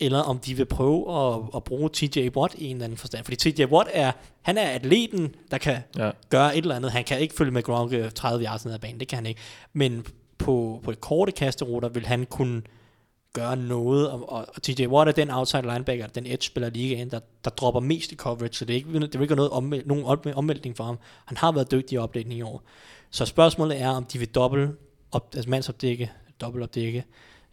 eller om de vil prøve at, at bruge TJ Watt i en eller anden forstand. Fordi TJ Watt er, han er atleten, der kan ja. gøre et eller andet. Han kan ikke følge med Gronk 30 yards ned ad banen, det kan han ikke. Men på, på et korte kasteruter vil han kunne gøre noget, og, og, og TJ Watt er den outside linebacker, den edge spiller ligaen, der, der dropper mest i coverage, så det er ikke, det er ikke noget omvæl, nogen omvæltning for ham. Han har været dygtig i opdækning i år. Så spørgsmålet er, om de vil dobbelt op, altså mandsopdække, dobbelt opdække,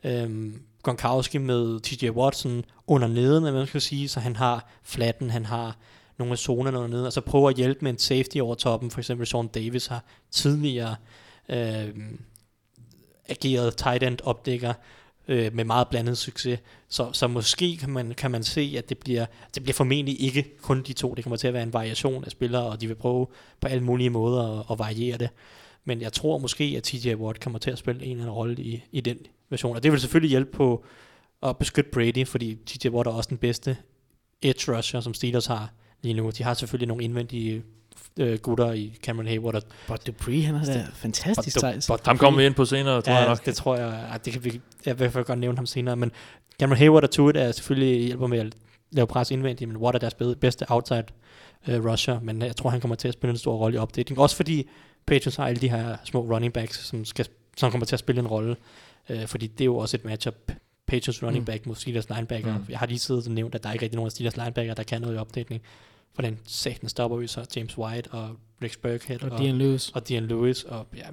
øhm, Gronkowski med TJ Watson under neden, man skal sige, så han har flatten, han har nogle af zonerne under neden, og så prøver at hjælpe med en safety over toppen, for eksempel Sean Davis har tidligere øh, ageret tight end opdækker øh, med meget blandet succes, så, så måske kan man, kan man se, at det bliver, det bliver formentlig ikke kun de to, det kommer til at være en variation af spillere, og de vil prøve på alle mulige måder at, at variere det. Men jeg tror måske, at TJ Watt kommer til at spille en eller anden rolle i, i den version. Og det vil selvfølgelig hjælpe på at beskytte Brady, fordi TJ Watt er også den bedste edge rusher, som Steelers har lige nu. De har selvfølgelig nogle indvendige øh, gutter i Cameron Hayward. Og But Dupree, han er da fantastisk sejs. Ham kommer vi ind på senere, tror ja, jeg nok. det tror jeg, at det kan vi, jeg vil i hvert fald godt nævne ham senere, men Cameron Hayward og Tuit er selvfølgelig hjælper med at lave pres indvendigt, men Watt er deres bedste outside uh, rusher, men jeg tror, han kommer til at spille en stor rolle i opdatering. Også fordi Patriots har alle de her små running backs, som, skal, som kommer til at spille en rolle. Øh, fordi det er jo også et matchup. Patriots running mm. back mod Steelers linebacker. Mm. Jeg har lige siddet og nævnt, at der er ikke rigtig nogen af Steelers linebacker, der kan noget i opdatering. For den satan stopper vi så James White og Rex Burkhead og, og Dean Lewis. Og Dean Lewis. Og ja,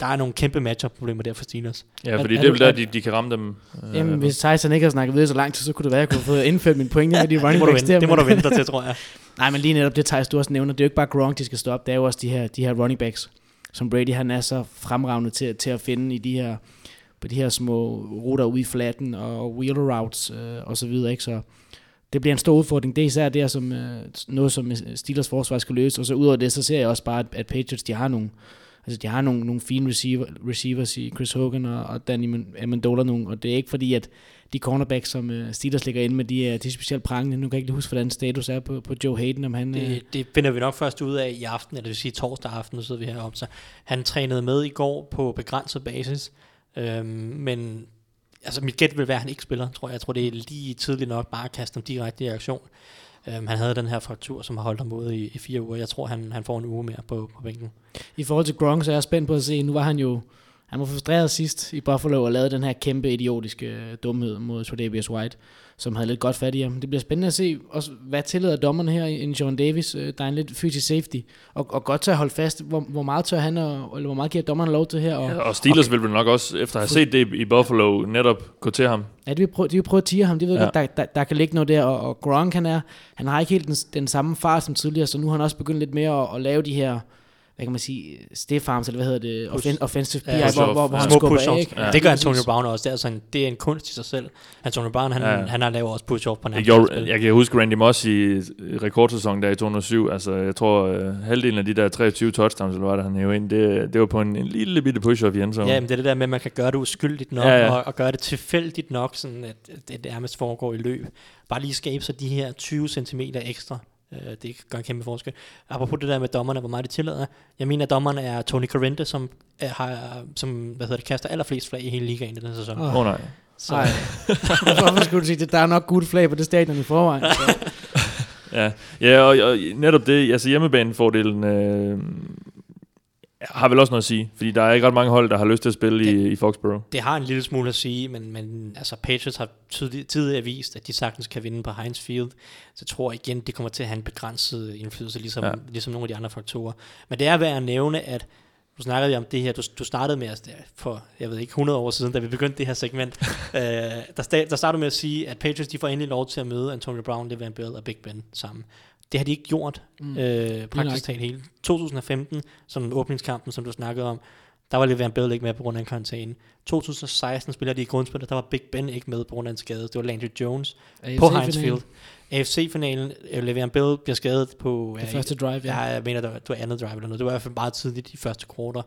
der er nogle kæmpe matchup-problemer der for Steelers. Ja, fordi er, det er vel der, de, de kan ramme dem. Øh, jamen, hvis Tyson ikke har snakket videre så lang tid, så kunne det være, at jeg kunne få indført min pointe med de running backs der. Det må du vente til, tror jeg. Nej, men lige netop det, Tyson, du også nævner, det er jo ikke bare Gronk, de skal stoppe, det er jo også de her, de her running backs, som Brady han er så fremragende til, til at finde i de her på de her små ruter ude i flatten og wheeler routes øh, og så videre, ikke? Så det bliver en stor udfordring. Det er især det, som, øh, noget, som Steelers forsvar skal løse, og så udover det, så ser jeg også bare, at, at Patriots, de har nogle, altså de har nogle, nogle fine receiver, receivers i Chris Hogan og, og Danny Amendola nogle, og det er ikke fordi, at de cornerbacks, som uh, Steelers ligger inde med, de er, de er specielt prangende. Nu kan jeg ikke huske, hvordan status er på, på Joe Hayden, om han... Det, uh, det finder vi nok først ud af i aften, eller det vil sige torsdag aften, så sidder vi heroppe. Så han trænede med i går på begrænset basis, Øhm, men altså mit gæt vil være, at han ikke spiller, tror jeg. Jeg tror, det er lige tidligt nok bare at kaste ham direkte i aktion. Øhm, han havde den her fraktur, som har holdt ham ude i, i fire uger. Jeg tror, han, han får en uge mere på, på bænken. I forhold til Gronk, så er jeg spændt på at se, nu var han jo han var frustreret sidst i Buffalo og lavede den her kæmpe idiotiske dumhed mod Tredavious White, som havde lidt godt fat i ham. Det bliver spændende at se, også, hvad tillader dommerne her i John Davis. Øh, der er en lidt fysisk safety, og, og godt til at holde fast, hvor, hvor meget tør han, og, eller hvor meget giver dommerne lov til her. Og, ja, og Steelers og, vil vel nok også, efter at have set det i Buffalo, netop gå til ham. Ja, de vil prøve, de vil prøve at tire ham. De ved ja. godt, der, der, der, kan ligge noget der, og, og Gronk han er, han har ikke helt den, den samme fart som tidligere, så nu har han også begyndt lidt mere at, at lave de her hvad kan man sige, stiff arms, eller hvad hedder det, Push. offen, offensive PI, Ja, hvor, hvor, hvor han skubber push-offs. af, ikke? Ja, det gør Antonio. Brown også. Det er, altså en, det er en kunst i sig selv. Antonio Brown, han, Ja. han har lavet også push-off på Jeg, alle spil. jeg kan huske Randy Moss i rekordsæsonen der i 2007. Altså, jeg tror, øh, halvdelen af de der 23 touchdowns, eller hvad der han hævde ind, det, det var på en, en lille bitte push-off i endzone. Ja, men det er det der med, at man kan gøre det uskyldigt nok, Ja, ja. Og, og gøre det tilfældigt nok, sådan at at det nærmest foregår i løb. Bare lige skabe sig de her 20 cm ekstra. Øh, det gør en kæmpe forskel. Apropos det der med dommerne, hvor meget de tillader. Jeg mener, at dommerne er Tony Corrente, som, er, har, som hvad hedder det, kaster allerflest flag i hele ligaen i den her sæson. Åh. Oh. Oh, nej. Så, Ej. Hvorfor skulle du sige det? Der er nok gode flag på det stadion i forvejen. Så. Ja, ja og, og netop det, altså hjemmebanefordelen øh, har vel også noget at sige, fordi der er ikke ret mange hold, der har lyst til at spille i, i Foxborough. det har en lille smule at sige, men, men altså Patriots har tidlig- tidligere vist, at de sagtens kan vinde på Heinz Field. Så jeg tror igen, det kommer til at have en begrænset indflydelse, ligesom, Ja. ligesom nogle af de andre faktorer. Men det er værd at nævne, at du snakkede vi om det her, du, du startede med, altså, for, jeg ved ikke, 100 år siden, da vi begyndte det her segment, øh, der, der startede du med at sige, at Patriots de får endelig lov til at møde Antonio Brown, Le'Veon Bell og Big Ben sammen. Det har de ikke gjort, Mm. øh, praktisk talt hele. 2015, som åbningskampen, som du snakkede om, der var Le'Veon Bell ikke med på grund af en karantæne. 2016 spiller de i grundspillet, der var Big Ben ikke med på grund af en skade. Det var Landry Jones på Heinz Field. AFC-finalen, øh, Le'Veon Bell bliver skadet på... Det øh, første drive, Ja, jeg mener, det var, det var andet drive eller noget. Det var i hvert fald meget tidligt i første quarter.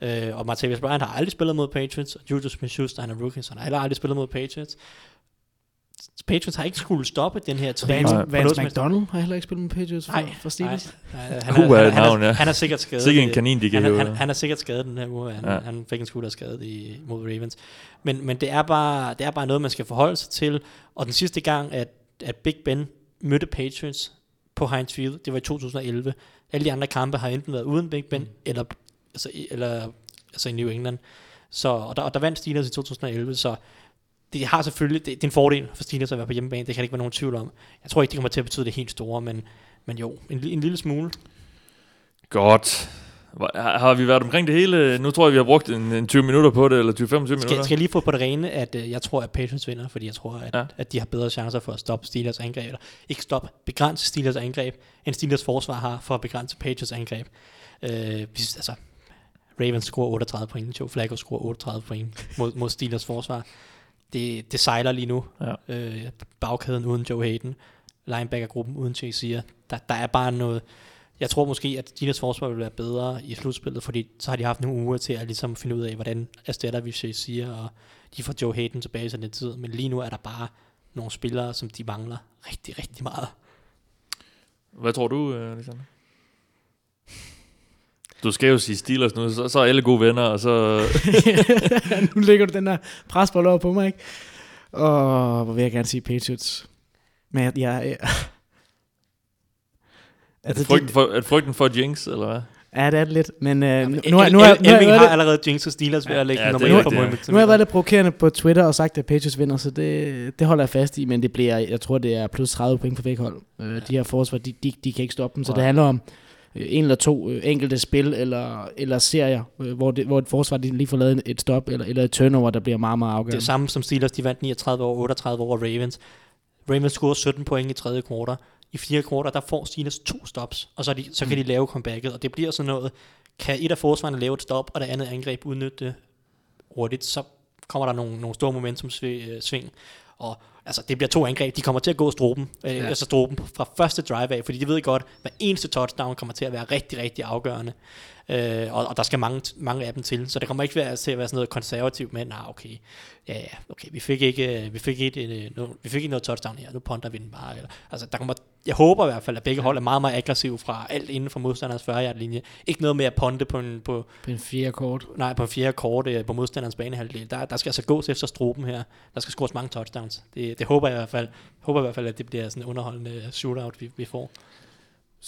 Øh, og Martavis Bryant har aldrig spillet mod Patriots, og Juju Smith-Schuster, han er rookie, så han har heller aldrig spillet mod Patriots. Patriots har ikke skulle stoppe den her træning. Vance, Vance McDonald har heller ikke spillet med Patriots for, Nej, for Steelers. Nej, nej, han, være han, navn, er, ja. han er sikkert skadet. Sikke en kanin, de kan han, er- han, han er sikkert skadet den her uge. Han, Ja. han fik en skulderskade i, mod Ravens. Men, men det, er bare, det er bare noget, man skal forholde sig til. Og den sidste gang, at, at Big Ben mødte Patriots på Heinz Field, det var i 2011. Alle de andre kampe har enten været uden Big Ben, mm. eller, altså, eller altså i New England. Så, og, der, og der vandt Steelers i 2011, så det har selvfølgelig, det, det er en fordel for Steelers at være på hjemmebane, det kan der ikke være nogen tvivl om. Jeg tror ikke, det kommer til at betyde det helt store, men, men jo, en, en lille smule. Godt. Har vi været omkring det hele? Nu tror jeg, vi har brugt en, en 20 minutter på det, eller 20-25 minutter. Skal, skal jeg lige få på det rene, at øh, jeg tror, at Patriots vinder, fordi jeg tror, at, ja. at de har bedre chancer for at stoppe Steelers angreb, eller ikke stoppe, begrænse Steelers angreb, end Steelers forsvar har for at begrænse Patriots angreb. Øh, hvis, altså, Ravens scorer 38 point, Joe Flacco scorer 38 point mod, mod Steelers forsvar. Det, det sejler lige nu. Ja. Øh, bagkæden uden Joe Hayden, linebackergruppen uden Chase der, der er bare noget, jeg tror måske, at Steelers forsvar vil være bedre i slutspillet, fordi så har de haft nogle uger til at ligesom finde ud af, hvordan erstatter vi Shazier, og de får Joe Hayden tilbage til den tid. Men lige nu er der bare nogle spillere, som de mangler rigtig, rigtig meget. Hvad tror du, øh, Alexander? Du skal jo sige Steelers nu, så, så er alle gode venner, og så... nu lægger du den der presbold over på mig, ikke? Og hvor vil jeg gerne sige Patriots. Men jeg... jeg, jeg Er det frygten for, er det frygten for Jinx, eller hvad? Ja, det er det lidt. Men øh, nu, Nu, nu, har- nu, har- nu, har- nu, Elving har- allerede jinxet Steelers ved at lægge Ja, er nummer 1 på målet. nu har jeg været lidt provokerende på Twitter og sagt, at Patriots vinder, så det, det holder jeg fast i, men det bliver, jeg tror, det er plus 30 point for begge hold. Øh, de her forsvar, de, de, de kan ikke stoppe dem, så det handler om en eller to øh, enkelte spil eller, eller serier, øh, hvor, det, hvor et forsvar de lige får lavet et stop, eller, eller et turnover, der bliver meget, meget Det afgørende. er samme som Steelers, de vandt 39 over 38 over Ravens. Ravens scorede 17 point i tredje kvartal. I fire kvartal, der får Steelers to stops, og så, de, så kan de lave comebacket, og det bliver sådan noget, kan et af forsvarerne lave et stop, og det andet angreb udnytte det hurtigt, så kommer der nogle, nogle store momentum sving, og altså, det bliver to angreb, de kommer til at gå stroben, øh, Ja. altså stroben fra første drive af, fordi de ved godt, at hver eneste touchdown kommer til at være rigtig, rigtig afgørende, øh, og, og der skal mange, mange af dem til, så det kommer ikke være, til at være sådan noget konservativt med, nej, okay, ja, ja, okay, vi fik ikke, øh, vi fik ikke, øh, no, vi fik ikke noget touchdown her, nu ponder vi den bare. Eller, altså, der kommer, jeg håber i hvert fald, at begge hold er meget, meget aggressive fra alt inden for modstanders 40 linje. Ikke noget med at ponde på en, på, På en fjerde kort. nej, på en fjerde kort øh, på modstanderens banehalvdel. Der, der skal altså gås efter struben her. Der skal scores mange touchdowns. Det, det håber jeg i hvert fald. Håber i hvert fald, at det bliver sådan en underholdende shootout, vi, vi får.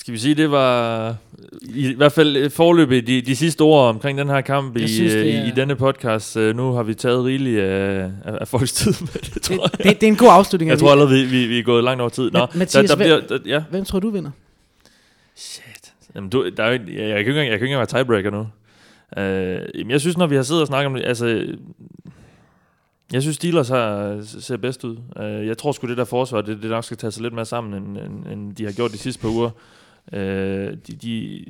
Skal vi sige, det var i, i hvert fald forløbet de, de sidste ord omkring den her kamp i, Jeg synes, i, er- i denne podcast. Øh, Nu har vi taget rigeligt af, af, folks tid med det, tror jeg. det, det er en god afslutning. Jeg tror allerede, vi, vi, vi er gået langt over tid. Nå, Ma- Mathias, der, der bliver, der, ja. Hvem tror du vinder? Shit. Jamen, du, der er jeg, jeg, kan ikke engang, jeg kan ikke engang være tiebreaker nu. Uh, jamen, jeg synes, når vi har siddet og snakket om det, altså... Jeg synes, Steelers har, ser bedst ud. Uh, jeg tror sgu, det der forsvar, det, det nok skal tage sig lidt mere sammen, end, end, end de har gjort de sidste par uger. Uh, de, de,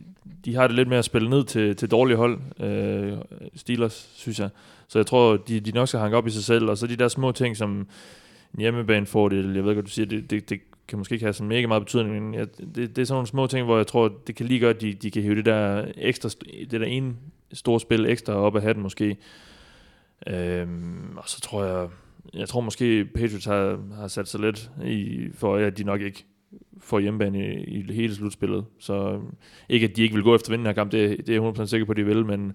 de har det lidt med at spille ned til, til dårlige hold, øh, Steelers, synes jeg. Så jeg tror, de, de nok skal hanke op i sig selv, og så de der små ting, som en hjemmebanefordel, jeg ved godt, du siger, det, det, det kan måske ikke have så mega meget betydning, men jeg, det, det er sådan nogle små ting, hvor jeg tror, det kan lige godt, at de, de kan hive det der ekstra, det der ene store spil ekstra op af hatten måske. Øhm, og så tror jeg, jeg tror måske Patriots har, har sat sig lidt i, for at de nok ikke får hjemmebane i, i hele slutspillet. Så øhm, ikke at de ikke vil gå efter vinden her kamp, det, det er jeg 100% sikker på, at de vil, men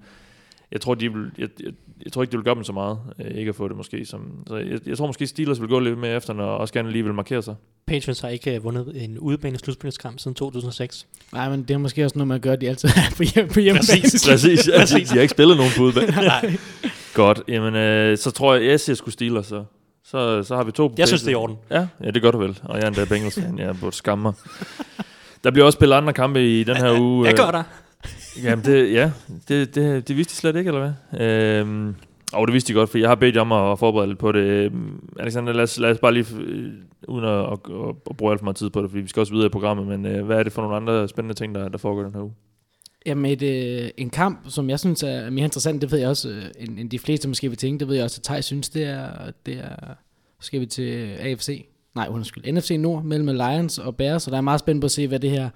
jeg tror, de vil, jeg, jeg, jeg tror ikke, det vil gøre dem så meget, øh, ikke at få det måske. Som, så jeg, jeg tror måske, Steelers vil gå lidt med efter, og også gerne lige vil markere sig. Patriots har ikke uh, vundet en udebane slutspilskamp siden 2006. Nej, men det er måske også noget, man gør, de altid er på, hjem, på hjemmebane. Præcis, præcis. Ja, de, de har ikke spillet nogen på udebane. Nej. Godt, jamen øh, så tror jeg, jeg siger sgu Steelers, så. Så, så har vi to Jeg synes, det er i orden. Ja, ja, det gør du vel. Og jeg er endda Bengals fan, jeg burde skamme mig. Der bliver også spillet andre kampe i den her uge. Jeg øh, gør der. Jamen, det, ja, det, det, det vidste de slet ikke, eller hvad? Øhm, og det vidste de godt, for jeg har bedt jer om at forberede lidt på det. Øhm, Alexander, lad os, lad os bare lige, øh, uden at, at, at, at bruge alt for meget tid på det, fordi vi skal også videre i programmet, men øh, hvad er det for nogle andre spændende ting, der, der foregår den her uge? Jamen, et, øh, en kamp, som jeg synes er mere interessant, det ved jeg også, øh, end, end de fleste måske vil tænke, det ved jeg også, at Thaj synes, det er, det er, skal vi til AFC, nej, undskyld, NFC Nord, mellem Lions og Bears, og der er meget spændt på at se, hvad det her,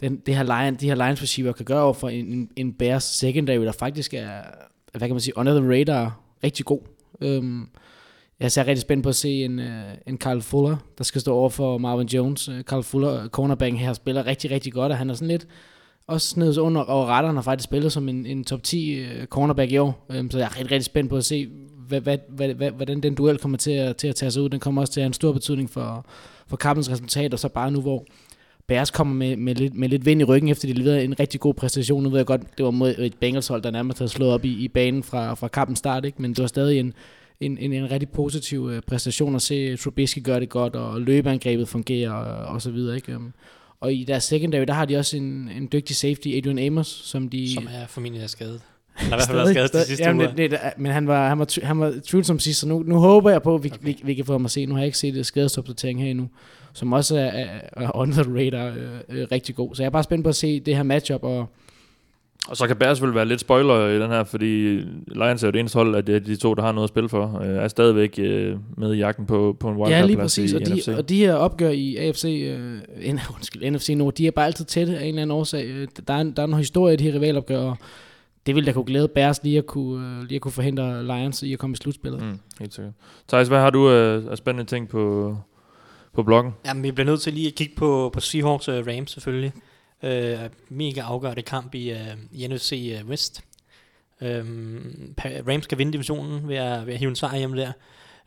den, det her Lion, de her Lions receiver kan gøre over for en, en, Bears secondary, der faktisk er, hvad kan man sige, under the radar, rigtig god. Øhm, jeg er rigtig spændt på at se en, øh, en Carl Fuller, der skal stå over for Marvin Jones. Øh, Carl Fuller, cornerbacken her, spiller rigtig, rigtig godt, og han er sådan lidt, også snedet under og retter. Har faktisk spillet som en, en top 10 øh, cornerback i år. Øhm, så jeg er rigtig, rigtig spændt på at se, hvad, hvad, hvad, hvad, hvordan den duel kommer til at, til at tage sig ud. Den kommer også til at have en stor betydning for, for kampens resultat, og så bare nu, hvor Bears kommer med, med, lidt, med lidt vind i ryggen, efter de leverede en rigtig god præstation. Nu ved jeg godt, det var mod et Bengals hold, der nærmest havde slået op i, i banen fra, fra kampens start, ikke? men det var stadig en, en, en, en rigtig positiv øh, præstation at se Trubisky gøre det godt, og løbeangrebet fungerer, og, og så videre. Ikke? Øhm, og i deres secondary, der har de også en, en dygtig safety, Adrian Amos, som de... Som er formentlig er skadet. Han har i hvert fald været skadet de sidste Jamen, uger. det, det, men han var, han var, han var tvivlsom sidst, så nu, nu håber jeg på, at vi, okay. vi, vi kan få ham at se. Nu har jeg ikke set det skadesopdatering her endnu, som også er, er, er on the radar øh, øh, rigtig god. Så jeg er bare spændt på at se det her matchup, og Og så kan Bears vel være lidt spoiler i den her, fordi Lions er jo det eneste hold, at det er de to, der har noget at spille for, øh, er stadigvæk øh, med i jagten på, på en ja, wildcard lige plads præcis. i, Og i de, NFC. og de her opgør i AFC, øh, undskyld, NFC Nord, de er bare altid tætte af en eller anden årsag. Øh, Der er, en, der er en historie i de her rivalopgør, og det ville da kunne glæde Bears lige at kunne, øh, lige at kunne forhindre Lions i at komme i slutspillet. Mm. Mm, helt sikkert. Thijs, hvad har du øh, af spændende ting på, på bloggen? Jamen, vi bliver nødt til lige at kigge på, på Seahawks og Rams selvfølgelig. Øh, mega afgørende kamp i, øh, i NFC øh, West. Um, Rams skal vinde divisionen ved at, ved at hive en sejr hjem der.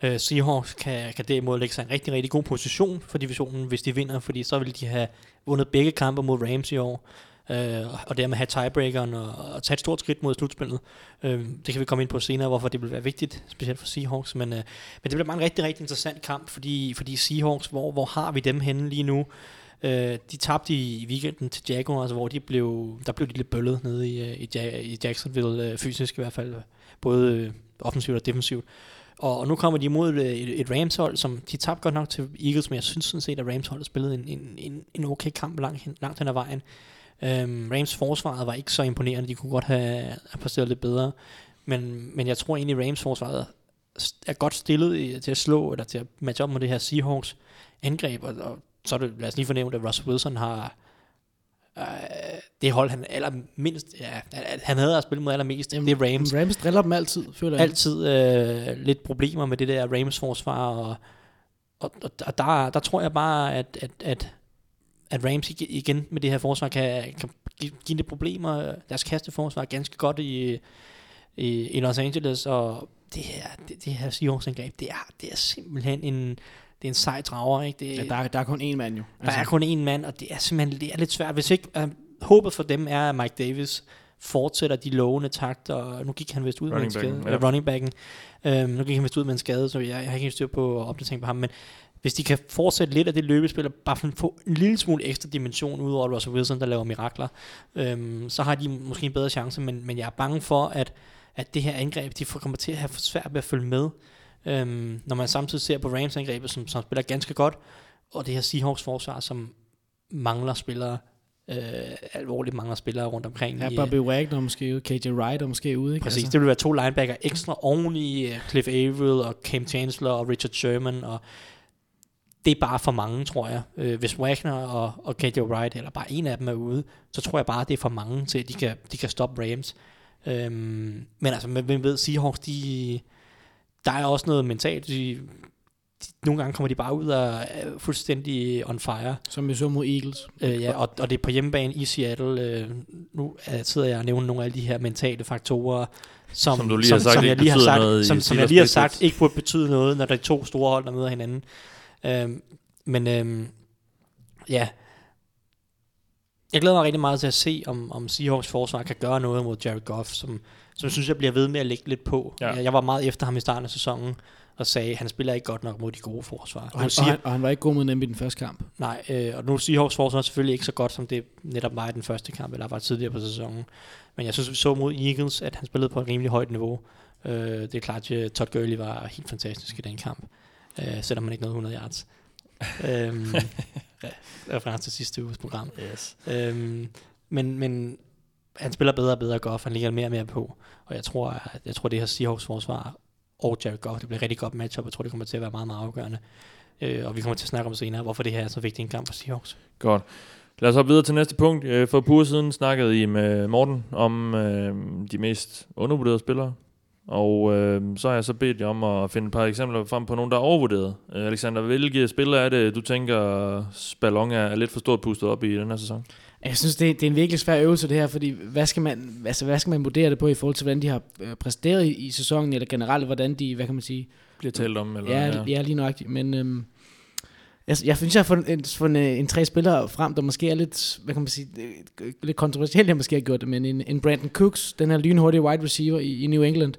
Øh, Seahawks kan, kan derimod lægge sig i en rigtig, rigtig god position for divisionen, hvis de vinder, fordi så vil de have vundet begge kampe mod Rams i år. øh, og dermed have tiebreakeren og, og tage et stort skridt mod slutspillet. Øh, det kan vi komme ind på senere, hvorfor det vil være vigtigt, specielt for Seahawks. Men, øh, men det bliver bare en rigtig, rigtig interessant kamp, fordi, fordi Seahawks, hvor, hvor har vi dem henne lige nu? Øh, de tabte i weekenden til Jaguars, hvor de blev, der blev de lidt bøllet nede i, øh, i, i Jacksonville, øh, fysisk i hvert fald, både øh, offensivt og defensivt. Og, og nu kommer de imod øh, et, et Rams-hold, som de tabte godt nok til Eagles, men jeg synes sådan set, at Rams-holdet spillede en, en, en, en okay kamp langt hen, langt hen ad vejen. Øhm, Rams forsvaret var ikke så imponerende, de kunne godt have, have præsteret lidt bedre, men, men jeg tror egentlig, Rams forsvaret er godt stillet til at slå, eller til at matche op med det her Seahawks angreb, og, og så er det, lad os lige fornævne, at Russ Wilson har øh, det hold, han allermindst, ja, han havde at spille mod allermest, det er Rams. Rams driller dem altid, føler jeg. Altid øh, lidt problemer med det der Rams forsvar, og, og, og, der, der tror jeg bare, at, at, at, at Rams ig- igen med det her forsvar kan, kan give, lidt problemer. Deres kasteforsvar er ganske godt i, i, i Los Angeles, og det her, det, det her Seahawks angreb, det er, det er simpelthen en, det er en sej drager, ikke? Det, Ja, der, er, der er kun én mand jo. der er kun én mand, og det er simpelthen det er lidt svært. Hvis ikke, uh, håbet for dem er, at Mike Davis fortsætter de lovende takter, og nu gik han vist ud Running med en backen, skade. ja. Running backen. Um, nu gik han vist ud med en skade, så jeg, jeg har ikke styr på opdatering på ham, men hvis de kan fortsætte lidt af det løbespil, og bare få en lille smule ekstra dimension ud over Russell Wilson, der laver mirakler, øhm, så har de måske en bedre chance, men, men jeg er bange for, at, at det her angreb, de får- kommer til at have for svært ved at følge med, øhm, når man samtidig ser på Rams angrebet, som, som spiller ganske godt, og det her Seahawks forsvar, som mangler spillere øh, alvorligt mange spillere rundt omkring. Ja, Bobby Wagner måske ude, KJ Wright er måske ude, ikke? Præcis, Altså, det vil være to linebacker ekstra oven i øh, Cliff Averill og Cam Chancellor og Richard Sherman, og det er bare for mange, tror jeg. Øh, hvis Wagner og, og KJ Wright, eller bare en af dem er ude, så tror jeg bare, det er for mange til, at de kan, de kan stoppe Rams. Øhm, men altså, hvem ved, Seahawks, de, der er også noget mentalt. De, de, nogle gange kommer de bare ud og er fuldstændig on fire. som vi så mod Eagles. Øh, ja, og, og det er på hjemmebane i Seattle. Øh, nu er, sidder jeg og nævner nogle af de her mentale faktorer, som, Som du lige har sagt, som jeg lige har sagt, som, som jeg lige har sagt, ikke burde betyde noget, når der er to store hold, der møder hinanden. Øh, men øh, ja, jeg glæder mig rigtig meget til at se, om, om Seahawks forsvar kan gøre noget mod Jared Goff, som, som jeg synes, jeg bliver ved med at lægge lidt på. Ja. Jeg, jeg var meget efter ham i starten af sæsonen, og sagde, at han spiller ikke godt nok mod de gode forsvar. Og han, siger- og, han, og han var ikke god mod dem i den første kamp. Nej, øh, og nu er Seahawks forsvar selvfølgelig ikke så godt, som det netop var i den første kamp, eller var tidligere på sæsonen. Men jeg synes, vi så mod Eagles, at han spillede på et rimelig højt niveau. Øh, det er klart, at Todd Gurley var helt fantastisk i den kamp, øh, selvom han ikke nåede 100 yards. øhm, reference til sidste uges program. Yes. Øhm, men, men han spiller bedre og bedre Goff, han ligger mere og mere på. Og jeg tror, at jeg tror det her Seahawks forsvar og Jared Goff, det bliver et rigtig godt matchup. Jeg tror, det kommer til at være meget, meget afgørende. Øh, og vi kommer til at snakke om senere, hvorfor det her er så vigtig en kamp for Seahawks. Godt. Lad os hoppe videre til næste punkt. Øh, for et siden snakkede I med Morten om øh, de mest undervurderede spillere. Og øh, så har jeg så bedt jer om at finde et par eksempler frem på nogen, der er overvurderet. Øh, Alexander, hvilke spillere er det, du tænker, Ballon er lidt for stort pustet op i den her sæson? Jeg synes, det, det er en virkelig svær øvelse det her, fordi hvad skal, man, altså, hvad skal man vurdere det på i forhold til, hvordan de har øh, præsteret i, i sæsonen, eller generelt, hvordan de, hvad kan man sige, Bliver talt om? Eller, ja, ja. ja, lige nøjagtigt, men øhm, jeg, jeg synes, jeg har fundet en, fundet en, tre spillere frem, der måske er lidt, hvad kan man sige, øh, lidt kontroversielt, jeg måske har gjort det, men en, en Brandon Cooks, den her lynhurtige wide receiver i, i New England,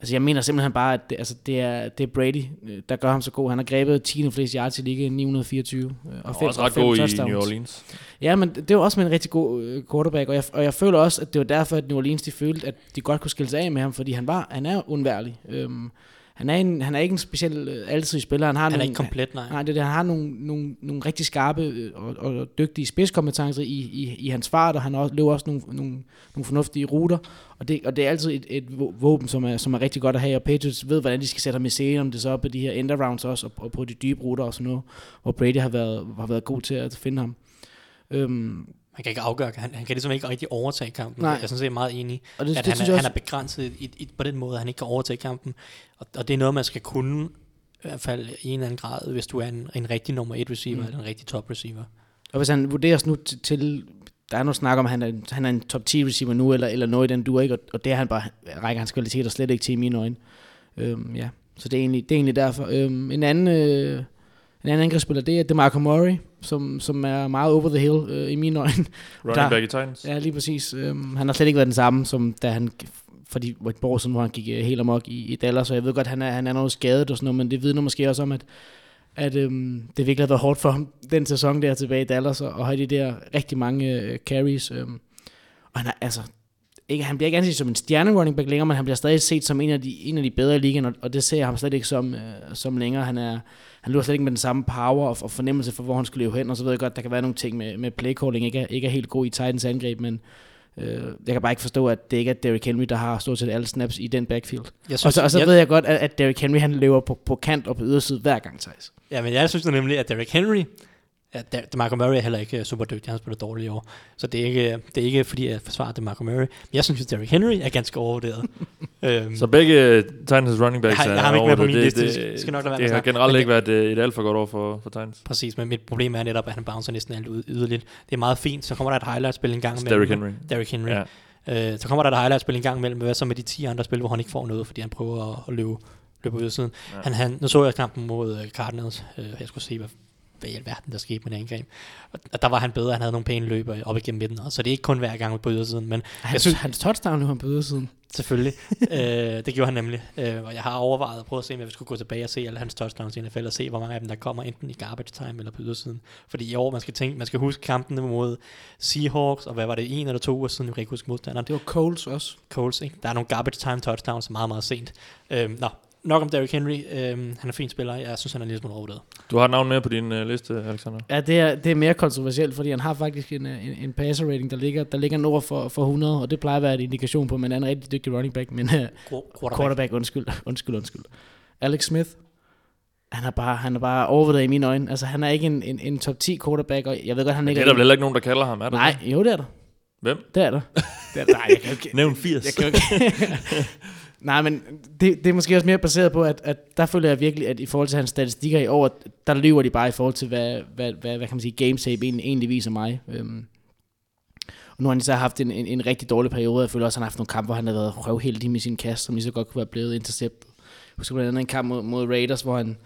Altså jeg mener simpelthen bare, at det, altså det, er, det er Brady, øh, der gør ham så god. Han har grebet 10. flest yards i ligaen, 924. øh, Og, Og fem, også og ret fem god i. New Orleans. Ja, men det var også med en rigtig god øh, quarterback, og jeg, og jeg føler også, at det var derfor, at New Orleans de følte, at de godt kunne skille sig af med ham, fordi han var, han er undværlig. Øhm, han, er en, han er ikke en speciel øh, altid spiller. Han, har Han er nogle, ikke komplet, nej. Nej, det det. Han har nogle, nogle, nogle rigtig skarpe øh, og, og dygtige spidskompetencer i, i, i hans fart, og han også, løber også nogle, nogle, nogle fornuftige ruter. Og det, og det er altid et, et vå- våben, som er, som er rigtig godt at have, og Patriots ved, hvordan de skal sætte ham i scene, om det så er på de her end rounds også, og, og på de dybe ruter og sådan noget, hvor Brady har været, har været god til at finde ham. Øhm, Han kan ikke afgøre, han, han kan ligesom ikke rigtig overtage kampen. Nej. Jeg er sådan set meget enig, og det, at det, han, synes er, jeg han også, er begrænset i, i, på den måde, at han ikke kan overtage kampen. Og, og det er noget, man skal kunne, i hvert fald i en eller anden grad, hvis du er en, en rigtig nummer et receiver, Mm. eller en rigtig top receiver. Og hvis han vurderes nu til, til der er noget snak om, at han er, han er en top 10 receiver nu, eller, eller noget i den duer, ikke? Og, og det er han bare, rækker hans kvaliteter slet ikke til i mine øjne. Øhm, ja, så det er egentlig, det er egentlig derfor. Øhm, en anden, øh, en anden angrebsspiller, det er DeMarco Murray, som, som er meget over the hill øh, i mine øjne. Running Der- back i Titans. Ja, lige præcis. Øhm, han har slet ikke været den samme, som da han for de hvor et par år siden, hvor han gik øh, helt amok i, i Dallas, så jeg ved godt, han er, han er noget skadet og sådan noget, men det vidner måske også om, at, at øhm, det virkelig har været hårdt for ham den sæson der tilbage i Dallas, og, og have de der rigtig mange øh, carries. Øhm, og han er, altså, ikke, han bliver ikke anset som en stjerne running back længere, men han bliver stadig set som en af de, en af de bedre i ligaen, og, og det ser jeg ham slet ikke som, øh, som længere. Han er, han løber slet ikke med den samme power og, og fornemmelse for, hvor han skulle løbe hen, og så ved jeg godt, der kan være nogle ting med, med playcalling, ikke er, ikke er helt god i Titans angreb, men øh, jeg kan bare ikke forstå, at det ikke er Derrick Henry, der har stort set alle snaps i den backfield. Jeg Og så, og så jeg, ved jeg godt, at, at Derrick Henry, han løber på, på kant og på yderside hver gang, Thijs. Ja, men jeg synes nemlig, at Derrick Henry, ja, DeMarco Murray er heller ikke øh, super dygtig, han spiller dårligt i år. Så det er ikke, det er ikke fordi, jeg forsvarer DeMarco Murray. Men jeg synes, at Derrick Henry er ganske overvurderet. øhm, Så begge Titans running backs Jeg har- er jeg har ham ikke med på min det. liste. Det, Det skal nok lade være med det har generelt ikke været øh, et alt for godt år for, for Titans. Præcis, men mit problem er netop, at han bouncer næsten alt ud yderligt. Det er meget fint, så kommer der et highlight-spil en gang imellem. Derrick Henry. Derrick Henry. Ja. Øh, så kommer der et highlight-spil en gang imellem, hvad så med de 10 andre spil, hvor han ikke får noget, fordi han prøver at, at løbe, løbe ud siden. Ja. Han, han, nu så jeg kampen mod uh, Cardinals, øh, jeg skulle se, hvad, hvad i alverden der skete med det angreb. Og, der var han bedre, han havde nogle pæne løber op igennem midten, så det er ikke kun hver gang på ydersiden, men Hans, synes- hans touchdown han på ydersiden. Selvfølgelig. øh, det gjorde han nemlig. Øh, og jeg har overvejet at prøve at se, om jeg skulle gå tilbage og se alle hans touchdowns i NFL, og se, hvor mange af dem, der kommer enten i garbage time eller på ydersiden. Fordi i år, man skal, tænke, man skal huske kampene mod Seahawks, og hvad var det, en eller to uger siden, jeg kan ikke huske modstanderen. Det var Coles også. Coles, ikke? Der er nogle garbage time touchdowns meget, meget sent. Øh, nå, nok om Derrick Henry. Øhm, han er en fin spiller. Jeg synes, han er lille smule overvurderet. Du har et navn mere på din uh, liste, Alexander. Ja, det er, det er mere kontroversielt, fordi han har faktisk en, en, en passer rating, der ligger, der ligger nord for, for 100, og det plejer at være en indikation på, at man er en rigtig dygtig running back, men uh, Quarterback. quarterback, undskyld, undskyld, undskyld. Alex Smith, han er bare, han er bare overvurderet i mine øjne. Altså, han er ikke en, en, en top 10 quarterback, og jeg ved godt, han ikke det er der vel heller ikke nogen, der kalder ham, er der? Nej, jo, det er der. Hvem? Det er der. Det er der. Nej, jeg kan ikke... Nævn 80. Jeg kan ikke... Nej, men det, det er måske også mere baseret på, at, at der føler jeg virkelig, at i forhold til hans statistikker i år, der lyver de bare i forhold til, hvad, hvad, hvad, hvad kan man sige, game egentlig, egentlig viser mig. Øhm. Og nu har han så haft en, en, en rigtig dårlig periode. Jeg føler også, at han har haft nogle kampe, hvor han har været røvheldig med sin kast, som lige så godt kunne være blevet interceptet. Jeg husker blandt andet en kamp mod, mod Raiders, hvor han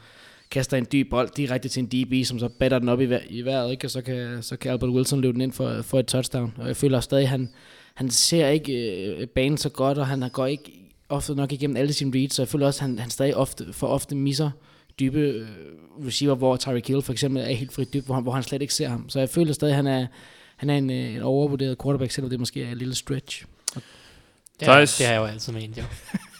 kaster en dyb bold direkte til en DB, som så batter den op i, vær- i vejret, ikke? og så kan, så kan Albert Wilson løbe den ind for, for et touchdown. Og jeg føler også stadig, at han, han ser ikke øh, banen så godt, og han går ikke ofte nok igennem alle sine reads, så jeg føler også, at han, han stadig ofte, for ofte misser dybe øh, receiver, hvor Tyreek Hill for eksempel er helt fri dyb, hvor han, hvor han slet ikke ser ham. Så jeg føler stadig, at han er, han er en, øh, en overvurderet quarterback, selvom det måske er en lille stretch. Det, er, Thijs. det har jeg jo altid ment, jo.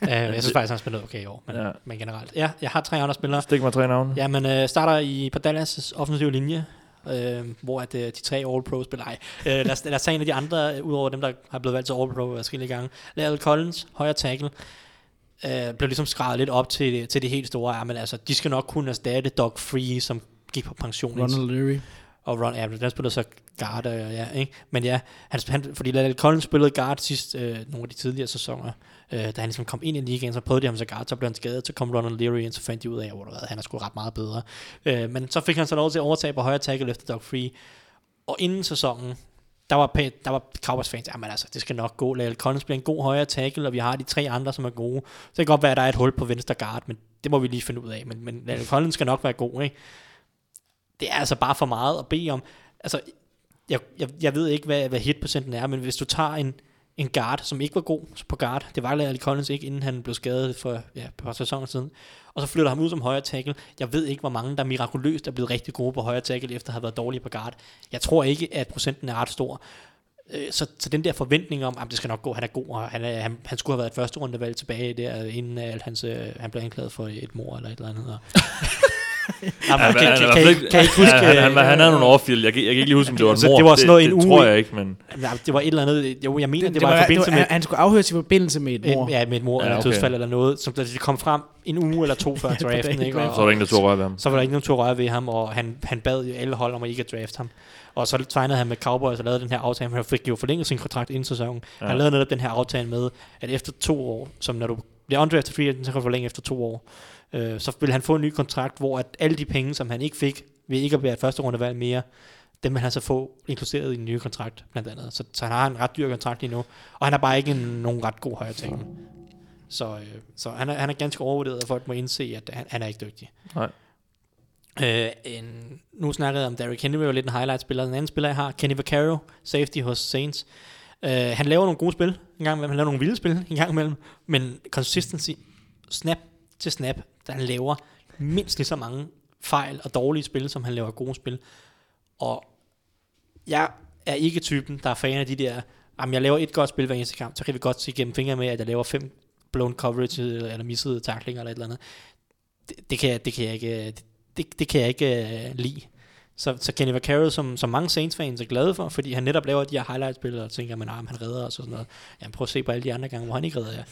uh, jeg synes faktisk, han spillede okay i år, men, Ja. ja. men generelt. Ja, jeg har tre andre spillere. Stik mig tre navne. Ja, men uh, starter i på Dallas' offensive linje, øh, hvor at, uh, de tre All-Pro spiller. Ej, uh, lad, os, lad os tage en af de andre, uh, udover dem, der har blevet valgt til All-Pro forskellige gange. Lael Collins, højre tackle, uh, blev ligesom skrevet lidt op til, til det helt store. Ja, men altså, de skal nok kunne erstatte Doug Free, som gik på pension. Ronald Leary. Og Ron Average, der spillede så guard, øh, ja, ikke? Men ja, han, han, fordi Lael Collins spillede guard sidst, øh, nogle af de tidligere sæsoner, øh, da han ligesom kom ind i ligaen, så prøvede de ham så guard, så blev han skadet, så kom Ronald Leary ind, så fandt de ud af, at han er sgu ret meget bedre. Øh, men så fik han så lov til at overtage på højre tackle efter Doug Free, og inden sæsonen, der var, der var Cowboys fans, jamen altså, det skal nok gå. Lael Collins bliver en god højre tackle, og vi har de tre andre, som er gode. Så det kan godt være, at der er et hul på venstre guard, men det må vi lige finde ud af. Men, men Lael Collins skal nok være god, ikke? det er altså bare for meget at bede om. Altså, jeg, jeg, jeg ved ikke, hvad, hvad hitprocenten er, men hvis du tager en, en guard, som ikke var god på guard, det var Larry Collins ikke, inden han blev skadet for ja, et par sæsoner siden, og så flytter ham ud som højre tackle. Jeg ved ikke, hvor mange, der mirakuløst er blevet rigtig gode på højre tackle, efter at have været dårlige på guard. Jeg tror ikke, at procenten er ret stor. Øh, så, så den der forventning om, at det skal nok gå, han er god, og han, er, han, han skulle have været et første rundevalg tilbage der, inden alt hans, øh, han blev anklaget for et mor eller et eller andet. Jamen, Han, kan, han, kan, ikke huske... han, han, han, han havde øh, nogle overfjeld. Jeg, kan- jeg kan ikke lige huske, om det var en Så mor. det var sådan noget det, en det uge tror jeg ikke, men... Ja, det var et eller andet, jo, jeg mener, det, Det, det var, i forbindelse det var, med, han skulle afhøres i forbindelse med et mor. en, ja, med et mor Ja, eller et okay. dødsfald eller noget, som der, det kom frem en uge eller to før draften, ikke? Og, Så var der ingen, der tog røre ved ham. så var der ikke nogen til at røre ved ham, og han, han bad jo alle hold om at ikke at drafte ham. Og så tegnede han med Cowboys og lavede den her aftale, han fik jo forlænget sin kontrakt inden sæsonen. Ja. Han lavede netop den her aftale med, at efter to år, som når du bliver undrafted free agent, så kan du forlænge efter to år. Øh, så vil han få en ny kontrakt, hvor at alle de penge, som han ikke fik, ved ikke at være et første rundevalg mere, dem vil han så få inkluderet i den nye kontrakt, blandt andet. Så, så han har en ret dyr kontrakt lige nu, og han har bare ikke en, nogen ret god højre ting. Så, øh, så han, er, han er ganske overvurderet, og folk må indse, at han, han er ikke dygtig. Nej. Øh, en, nu snakkede jeg om Derrick Henry, var lidt en highlight-spiller. Den anden spiller, jeg har, Kenny Vaccaro, safety hos Saints. Øh, han laver nogle gode spil, en gang imellem. Han laver nogle vilde spil, en gang imellem. Men consistency, snap til snap, han laver mindst lige så mange fejl og dårlige spil, som han laver gode spil. Og jeg er ikke typen, der er fan af de der, jamen jeg laver et godt spil hver eneste kamp, så kan vi godt se gennem fingre med, at jeg laver fem blown coverage eller missede tacklinger eller et eller andet. Det, det, kan, jeg, det kan jeg ikke, det, det, det kan jeg ikke uh, lide. Så, så Kenny Vaccaro, som, som mange Saints-fans er glade for, fordi han netop laver de her highlight-spil, og tænker, man, ah, han redder os og sådan noget. Jamen prøv at se på alle de andre gange, hvor han ikke redder jer.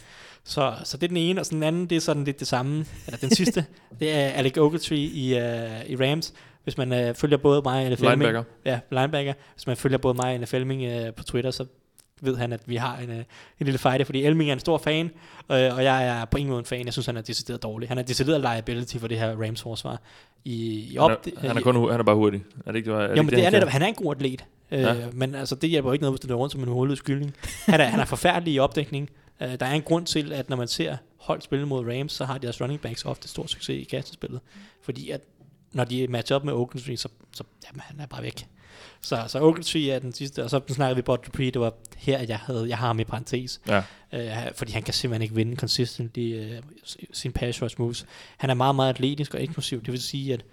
Så, så det er den ene, og så den anden, det er sådan lidt det samme. Eller den sidste, det er Alec Ogletree i, uh, i Rams. Hvis man uh, følger både mig og NFL Linebacker. Ja, linebacker. Hvis man følger både mig og NFL uh, på Twitter, så ved han, at vi har en, uh, en lille fight, fordi Elming er en stor fan, og, og jeg er på ingen måde en fan. Jeg synes, han er decideret dårlig. Han er decideret liability for det her Rams forsvar. I, i op, Han er, han er, kun, han er bare hurtig. Er det ikke, det var, er det jo, men det er han netop, han er en god atlet. Øh, Ja. Men altså, det hjælper jo ikke noget, hvis du løber rundt som en hullet skylling. Han er, han er forfærdelig i opdækning. Øh, der er en grund til, at når man ser hold spille mod Rams, så har deres running backs ofte stor succes i kastespillet. Fordi at når de matcher op med Oakentree, så, så jamen, han er bare væk. Så, så Oakentree er den sidste, og så snakker vi Bud Dupree, det var her, at jeg, havde, jeg har ham i parentes. Ja. Øh, fordi han kan simpelthen ikke vinde consistently øh, sin pass rush moves. Han er meget, meget atletisk og eksplosiv. Det vil sige, at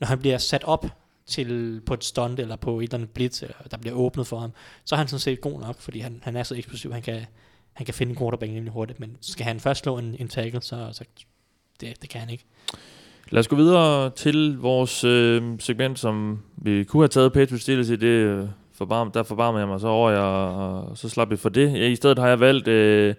når han bliver sat op til på et stunt eller på et eller andet blitz, eller der bliver åbnet for ham, så er han sådan set god nok, fordi han, han er så eksplosiv, han kan, han kan finde en quarterback nemlig hurtigt, men skal han først slå en, en tackle, så, så det, det kan han ikke. Lad os gå videre til vores øh, segment, som vi kunne have taget Patriots Steelers i. Det, øh, forbarm, der forbarmer jeg mig så over, og, og så slap vi for det. I stedet har jeg valgt øh,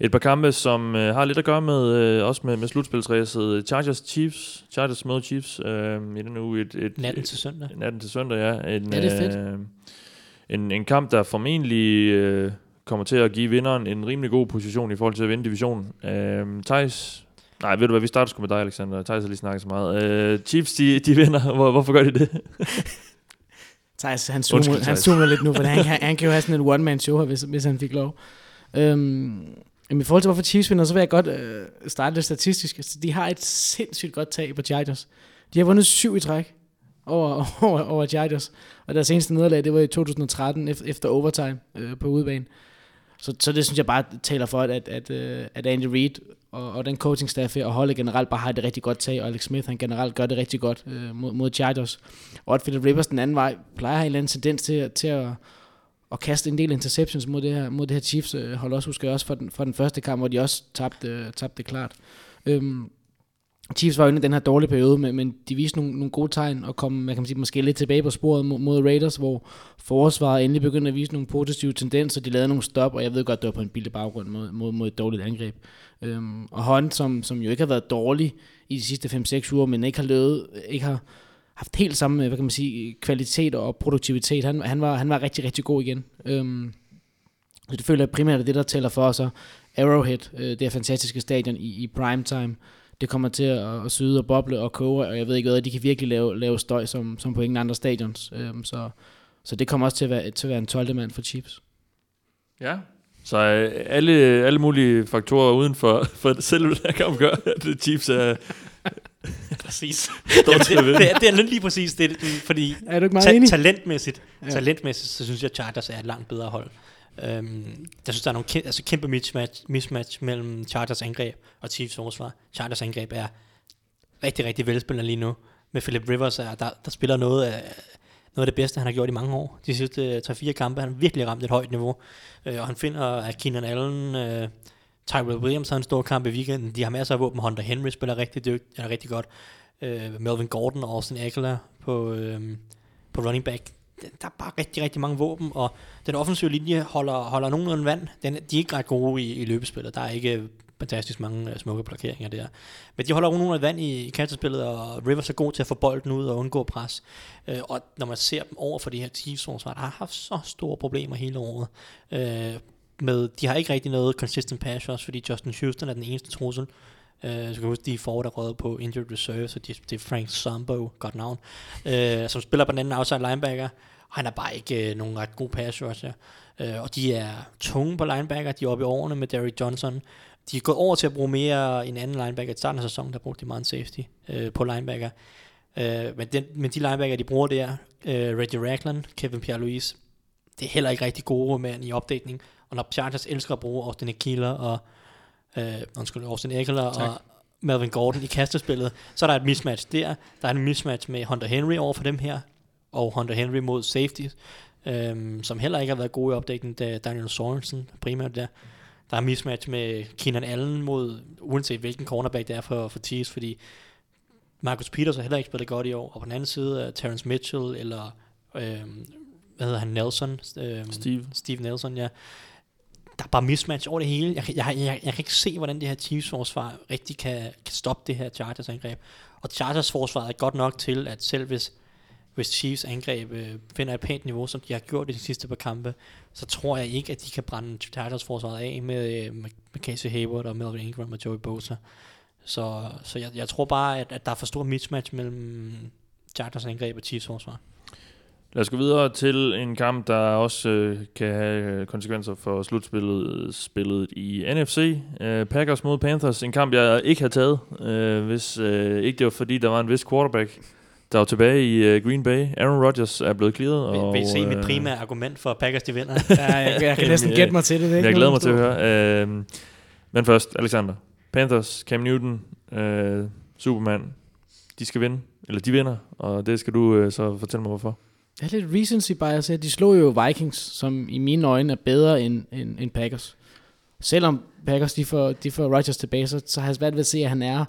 et par kampe, som øh, har lidt at gøre med øh, også med, med slutspilsræset. Chargers Chiefs, Chargers mod Chiefs øh, i den uge. Et, et, Natten til søndag. Natten til søndag, ja. En, Ja, det er fedt. Øh, en, en kamp, der formentlig øh, kommer til at give vinderen en rimelig god position i forhold til at vinde divisionen. Øh, Thijs, nej, ved du hvad, vi starter sgu med dig, Alexander. Thijs har lige snakket så meget. Øh, Chiefs, de, de vinder. Hvor, hvorfor gør de det? Thijs, han zoomer, Undskyld, han zoomer lidt nu, for han, han, han kan jo have sådan en one-man-show her, hvis, hvis han fik lov. Øhm, jamen, i forhold til, hvorfor Chiefs vinder, så vil jeg godt øh, starte lidt statistisk. Altså, de har et sindssygt godt tag på Chargers. De har vundet syv i træk over, over, over Chargers. Og deres seneste nederlag, det var i 2013 efter, efter overtime øh, på udebane. Så, så det synes jeg bare taler for, at, at, at, at Andy Reid og, og den coaching staff og holdet generelt bare har det rigtig godt tag, og Alex Smith han generelt gør det rigtig godt øh, mod, mod Chargers. Og at Philip Rivers den anden vej plejer at have en eller anden tendens til, til at, at kaste en del interceptions mod det her, mod det her Chiefs øh, hold også, husker jeg også fra den, fra den første kamp, hvor de også tabte, øh, tabte klart. Øhm, Chiefs var jo inde i den her dårlige periode, men, men de viste nogle, nogle gode tegn og kom man kan sige, måske lidt tilbage på sporet mod, mod Raiders, hvor forsvaret endelig begyndte at vise nogle positive tendenser. De lavede nogle stop, og jeg ved godt, det var på en billig baggrund mod, mod, mod et dårligt angreb. Øhm, og Hunt, som, som jo ikke har været dårlig i de sidste 5-6 uger, men ikke har løbet, ikke har haft helt samme, hvad kan man sige, kvalitet og produktivitet. Han, han, var, han var rigtig, rigtig god igen. Øhm, så det føler jeg primært er det, der tæller for os. Arrowhead, øh, det er fantastiske stadion i, i primetime. time. Det kommer til at, at syde og boble og koge, og jeg ved ikke hvad, de kan virkelig lave, lave støj som, som på ingen andre stadions. Øhm, så, så det kommer også til at være, til at være en 12. mand for Chiefs. Ja. Så øh, alle, alle mulige faktorer uden for, for selve den her kamp gør, at Chiefs er Præcis. Jamen, det, det, er- det er lige præcis det, det fordi Er du ikke meget ta- enig? talentmæssigt, Ja. talentmæssigt, så synes jeg, Chargers er et langt bedre hold. Øhm, jeg synes, der er nogle kæ- altså kæmpe mismatch, mismatch mellem Chargers angreb og Chiefs forsvar. Chargers angreb er rigtig, rigtig velspillende lige nu. Med Philip Rivers, er, der, der spiller noget af, noget af det bedste, han har gjort i mange år. De sidste øh, 3-4 kampe, han har virkelig ramt et højt niveau. Øh, og han finder, at Keenan Allen, øh, Tyrell Williams har en stor kamp i weekenden. De har masser af våben. Hunter Henry spiller rigtig, dygt, eller rigtig godt. Øh, Melvin Gordon og Austin Eckler på, øh, på running back. Der er bare rigtig, rigtig mange våben, og den offensive linje holder, holder nogenlunde vand. Den, de er ikke ret gode i, i løbespillet. Der er ikke fantastisk mange uh, smukke blokeringer der. Men de holder nogenlunde vand i, i kastespillet, og Rivers er god til at få bolden ud og undgå pres. Uh, og når man ser dem over for de her Chiefs, der har haft så store problemer hele året. Uh, med, de har ikke rigtig noget consistent pass rush, fordi Justin Houston er den eneste trussel. Uh, så kan jeg huske, de er der røget på injured reserve, så de, det er Frank Sambo, godt navn, uh, som spiller på den anden outside linebacker. Og han er bare ikke uh, nogen ret god pass rusher. Uh, og de er tunge på linebacker, de er oppe i årene med Derrick Johnson. De er gået over til at bruge mere en anden linebacker. I starten af sæsonen, der brugte de meget en safety uh, på linebacker. Uh, men, den, men de linebacker, de bruger der, uh, Reggie Ragland, Kevin Pierre-Louis, det er heller ikke rigtig gode mænd i opdækning. Og når Chargers elsker at bruge Austin Eckler og øh, undskyld, Austin Eckler og Melvin Gordon i kastespillet, så er der et mismatch der. Der er en mismatch med Hunter Henry over for dem her, og Hunter Henry mod safety, øhm, som heller ikke har været gode i opdækning, da Daniel Sorensen primært der. Der er mismatch med Keenan Allen mod, uanset hvilken cornerback det er for, for Chiefs, fordi Marcus Peters har heller ikke spillet godt i år, og på den anden side er Terrence Mitchell, eller øhm, hvad hedder han, Nelson? Øhm, Steve. Steve Nelson, ja. Der er bare mismatch over det hele. Jeg, jeg, jeg, jeg kan ikke se, hvordan det her Chiefs forsvar rigtig kan, kan stoppe det her Chargers angreb. Og Chargers forsvar er godt nok til, at selv hvis, hvis Chiefs angreb øh, finder et pænt niveau, som de har gjort i de sidste par kampe, så tror jeg ikke, at de kan brænde Chargers forsvaret af med, øh, med Casey Hayward og Melvin Ingram og Joey Bosa. Så, så jeg, jeg tror bare, at, at der er for stor mismatch mellem Chargers angreb og Chiefs forsvar. Lad os gå videre til en kamp, der også øh, kan have øh, konsekvenser for slutspillet spillet i NFC. Øh, Packers mod Panthers. En kamp, jeg ikke har taget, øh, hvis øh, ikke det var fordi, der var en vis quarterback, der var tilbage i øh, Green Bay. Aaron Rodgers er blevet clearet. Vil, og, vil I se mit øh, primære argument for, at Packers de vinder? Ja, jeg, jeg kan næsten gætte mig til det. det ikke Jeg glæder mig til at høre. Øh, men først, Alexander. Panthers, Cam Newton, øh, Superman. De skal vinde. Eller de vinder. Og det skal du øh, så fortælle mig, hvorfor. Det er lidt recency bias her. De slog jo Vikings, som i mine øjne er bedre end, end, end Packers. Selvom Packers de får, de får Rodgers tilbage, så, så har jeg svært ved at se, at han er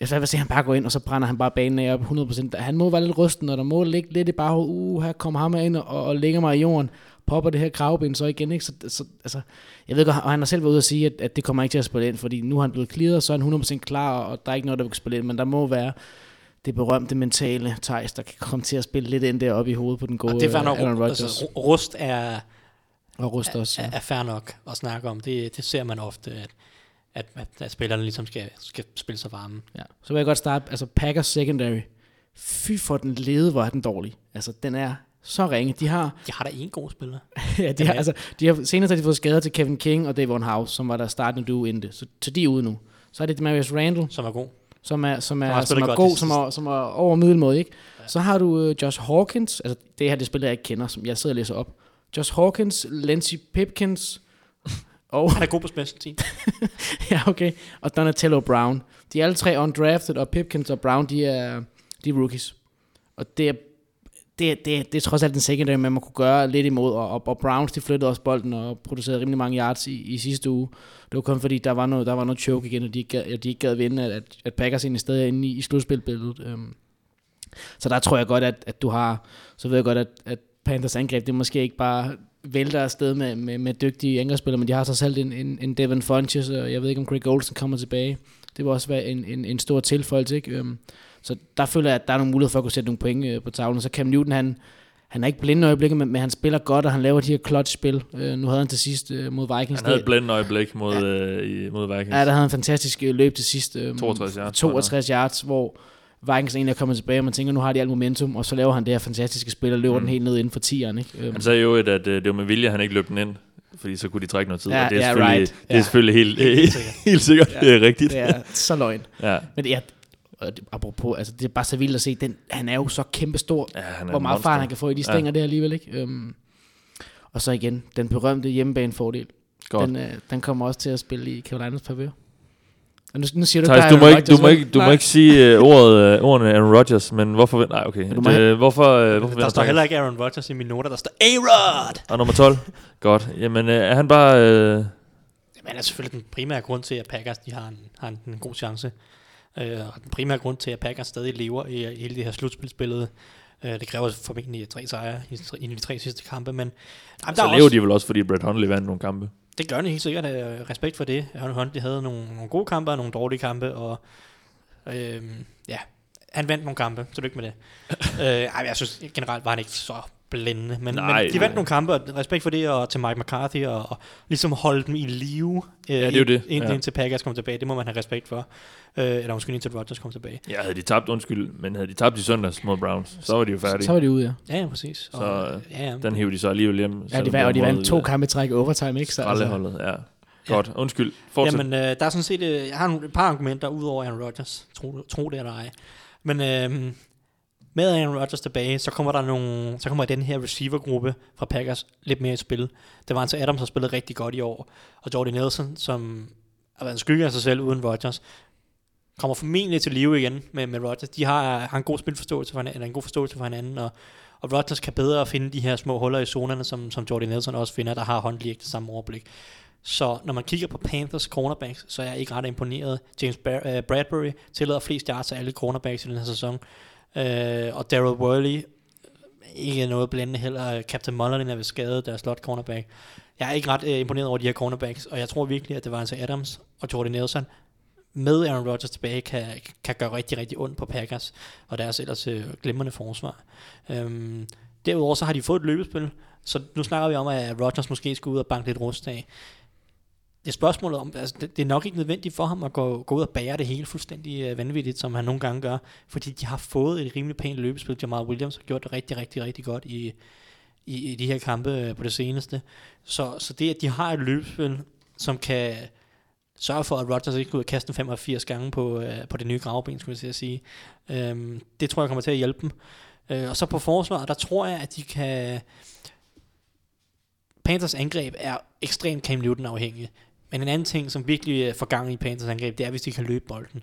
jeg vil se, at han bare går ind, og så brænder han bare banen af op 100%. Han må være lidt rysten, og der må ligge lidt i bare, uh, her kommer ham ind og, og lægger mig i jorden, popper det her kravben så igen, ikke? Så, så altså, jeg ved godt, og han har selv været ude at sige, at, at det kommer ikke til at spille ind, fordi nu har han blevet clearet, så er han 100% klar, og der er ikke noget, der vil spille ind, men der må være det berømte mentale Thijs, der kan komme til at spille lidt ind deroppe i hovedet på den gode Og det er fair nok, Aaron Rodgers. altså, ru- rust er, og Rust også. er, er fair nok at snakke om. Det, det ser man ofte, at, at, at, at spillerne ligesom skal, skal spille sig varme. Ja. Så vil jeg godt starte, altså Packers secondary, fy for den lede, hvor er den dårlig. Altså, den er så ringe. De har, De har da en god spiller. ja, de har, altså, de har senest har de fået skader til Kevin King og Davon House, som var der startende duo inden det. Så, så de er ude nu. Så er det Demarius Randall, som er god. Som er, som er, som er god, som er, som er over middelmåde, ikke? Så har du uh, Josh Hawkins, altså det her det spiller jeg ikke kender, som jeg sidder og læser op. Josh Hawkins, Lindsey Pipkins, og, Han er god på special team. ja, okay, og Donatello Brown. De er alle tre undrafted, og Pipkins og Brown, de er, de er rookies. Og det er, det, det, er- det er trods alt den secondary, man må kunne gøre lidt imod, og, og, og Browns, de flyttede også bolden og producerede rimelig mange yards i, i sidste uge. Det var kun fordi, der var noget, der var noget choke igen, og de ikke gad, de ikke gad vinde, at, at, at Packers egentlig stadig er inde i, i slutspilbilledet. Um, så der tror jeg godt, at, at du har, så ved jeg godt, at, at Panthers angreb, det måske ikke bare vælter afsted med, med, med dygtige angrebsspillere, men de har så selv en, en, en Devin Funches, og jeg ved ikke, om Greg Olsen kommer tilbage. Det vil også være en, en, en stor tilføjelse, ikke? Um, så der føler jeg, at der er nogle muligheder for at kunne sætte nogle point øh, på tavlen. Så Cam Newton, han, han er ikke blind øjeblikket, men, men han spiller godt, og han laver de her clutch-spil. Øh, nu havde han til sidst øh, mod Vikings. Han havde et blændende øjeblik mod, ja. øh, mod Vikings. Ja, der havde han en fantastisk øh, løb til sidst. Øh, 62 yards, 62 yards, hvor Vikings egentlig er kommet tilbage, og man tænker, nu har de alt momentum, og så laver han det her fantastiske spil, og løber mm. Den helt ned inden for 10'eren. Ikke? Øhm, Han sagde jo, at, at øh, det var med vilje, at han ikke løb den ind, fordi så kunne de trække noget tid. Ja, og det er ja, selvfølgelig, right. det er Ja. selvfølgelig helt, Helt sikkert. helt sikkert Ja. det er rigtigt. det er så løgn. Ja. Men det er, og det- apropos, altså det er bare så vildt at se, den, han er jo så kæmpe stor, ja han er hvor meget fart han kan få i de stænger ja. der alligevel. Ikke? Øhm, og så igen, den berømte hjemmebanefordel. Godt. Den, øh, den kommer også til at spille i Carolinas favør. Og nu, nu siger du, Thijs, der du må ikke, du må ikke, du må ikke sige uh, ordet, uh, ordene Aaron Rodgers, men hvorfor... Nej, okay. du Det, hvorfor, uh, hvorfor Der står heller ikke Aaron Rodgers i mine noter, der står A-Rod! Og nummer 12. Godt. Jamen, uh, er han bare... Uh, Men det er selvfølgelig den primære grund til, at Packers de har, en, har en, en god chance. Øh, og den primære grund til, at Packers stadig lever i, hele det her slutspilsbillede. Øh, det kræver formentlig tre sejre i, i de tre sidste kampe, men jamen, så er lever også, de vel også, fordi Brett Hundley vandt nogle kampe. det gør de helt sikkert. Øh, respekt for det. Aaron Huntley havde nogle, nogle gode kampe og nogle dårlige kampe, og øh, ja, han vandt nogle kampe, så lykke med det. øh, ej, jeg synes generelt var han ikke så blændende, men, Nej, men de nej. vandt nogle kampe, og respekt for det, og til Mike McCarthy, og, og ligesom holde dem i live, øh, det er jo det, Indtil, ja. indtil Packers kommer tilbage, det må man have respekt for. Øh, eller måske indtil Rodgers kommer tilbage. Ja, havde de tabt, undskyld, men havde de tabt i søndags mod Browns, så var de jo færdige. Så var de ude, ja. Ja, ja, præcis. Så, og, ja, ja. Den hævde de så alligevel hjem. Ja, de, vandt, og de var vandt to øh, kampe træk overtime, ikke? Så, altså, ja. Godt, undskyld. Fortsæt. Jamen, øh, der er sådan set, øh, jeg har nogle, et par argumenter ud over Aaron Rodgers. Tro, tro det eller ej. Men øh, med Aaron Rodgers tilbage, så kommer der nogle, så kommer den her receivergruppe fra Packers lidt mere i spil. Det var altså Adams, der spillet rigtig godt i år. Og Jordy Nelson, som har været en skygge af sig selv uden Rodgers, kommer formentlig til live igen med, med Rodgers. De har, har en god spilforståelse for hinanden, eller en god forståelse for hinanden, og, og Rodgers kan bedre finde de her små huller i zonerne, som, som Jordy Nelson også finder, der har håndlig ikke det samme overblik. Så når man kigger på Panthers cornerbacks, så er jeg ikke ret imponeret. James Bar- uh, øh, Bradbury tillader flest yards af alle cornerbacks i den her sæson. Øh, og Daryl Worley, ikke noget blændende heller. Captain Mullen er ved skade, deres slot cornerback. Jeg er ikke ret øh, imponeret over de her cornerbacks, og jeg tror virkelig, at det var altså Adams og Jordy Nelson med Aaron Rodgers tilbage, kan, kan gøre rigtig, rigtig ondt på Packers, og deres ellers øh, glimrende forsvar. Øhm, derudover så har de fået et løbespil, så nu snakker vi om, at Rodgers måske skal ud og banke lidt rust af det er spørgsmålet om, altså det, det er nok ikke nødvendigt for ham at gå, gå ud og bære det hele fuldstændig øh, vanvittigt, som han nogle gange gør, fordi de har fået et rimelig pænt løbespil. Jamal Williams har gjort det rigtig, rigtig, rigtig godt i, i, i de her kampe øh, på det seneste. Så, så det, at de har et løbespil, som kan sørge for, at Rodgers ikke går ud og kaste 85 gange på, øh, på det nye gravben, skulle jeg til at sige, øhm, det tror jeg kommer til at hjælpe dem. Øh, og så på forsvaret, der tror jeg, at de kan... Panthers angreb er ekstremt Cam Newton afhængig. Men en anden ting, som virkelig øh, får gang i Panthers angreb, det er, hvis de kan løbe bolden.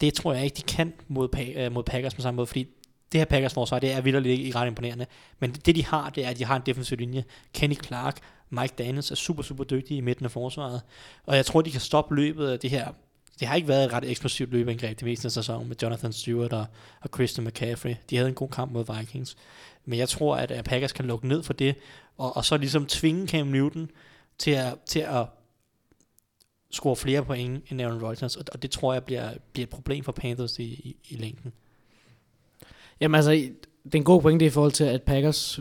Det tror jeg ikke, de kan mod, Pa- øh, mod Packers på samme måde, fordi det her Packers forsvar, det er vildt ikke ret imponerende. Men det de har, det er, at de har en defensiv linje. Kenny Clark, Mike Daniels er super, super dygtige i midten af forsvaret. Og jeg tror, de kan stoppe løbet af det her det har ikke været et ret eksplosivt løbeangreb det meste af sæsonen med Jonathan Stewart og, og Christian McCaffrey. De havde en god kamp mod Vikings. Men jeg tror, at, at Packers kan lukke ned for det, og, og så ligesom tvinge Cam Newton til at, til at score flere point end Aaron Rodgers, og, og det tror jeg bliver, bliver et problem for Panthers i, i, i længden. Jamen altså, det er en god pointe i forhold til, at Packers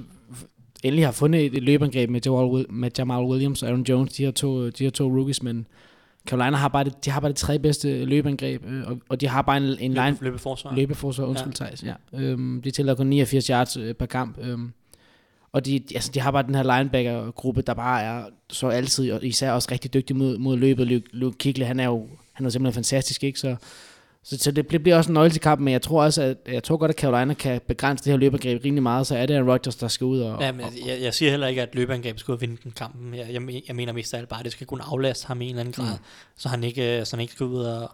endelig har fundet et løbeangreb med Jamal, med Jamal Williams og Aaron Jones, de her to, de her to rookies, men Carolina har bare det, de har bare det tre bedste løbeangreb, øh, og, og de har bare en, en line, Løbe, løbeforsvar. løbeforsvar, undskyld ja. Thijs, ja. Øhm, de tæller kun 89 yards øh, per kamp, øhm, og de, altså, de har bare den her linebacker-gruppe, der bare er så altid, og især også rigtig dygtig mod, mod løbet. Luke, Luke Kigley, han er jo han er simpelthen fantastisk, ikke? Så, så, så det bliver også en nøgle til kampen, men jeg tror også, at jeg tror godt, at Carolina kan begrænse det her løbeangreb rimelig meget, så er det Rodgers, der skal ud og... Ja, men jeg, jeg siger heller ikke, at løbeangrebet skal vinde den kampen. Jeg, jeg, jeg mener mest af alt bare, at det skal kunne aflaste ham i en eller anden grad, mm. så, han ikke, så han ikke skal ud og,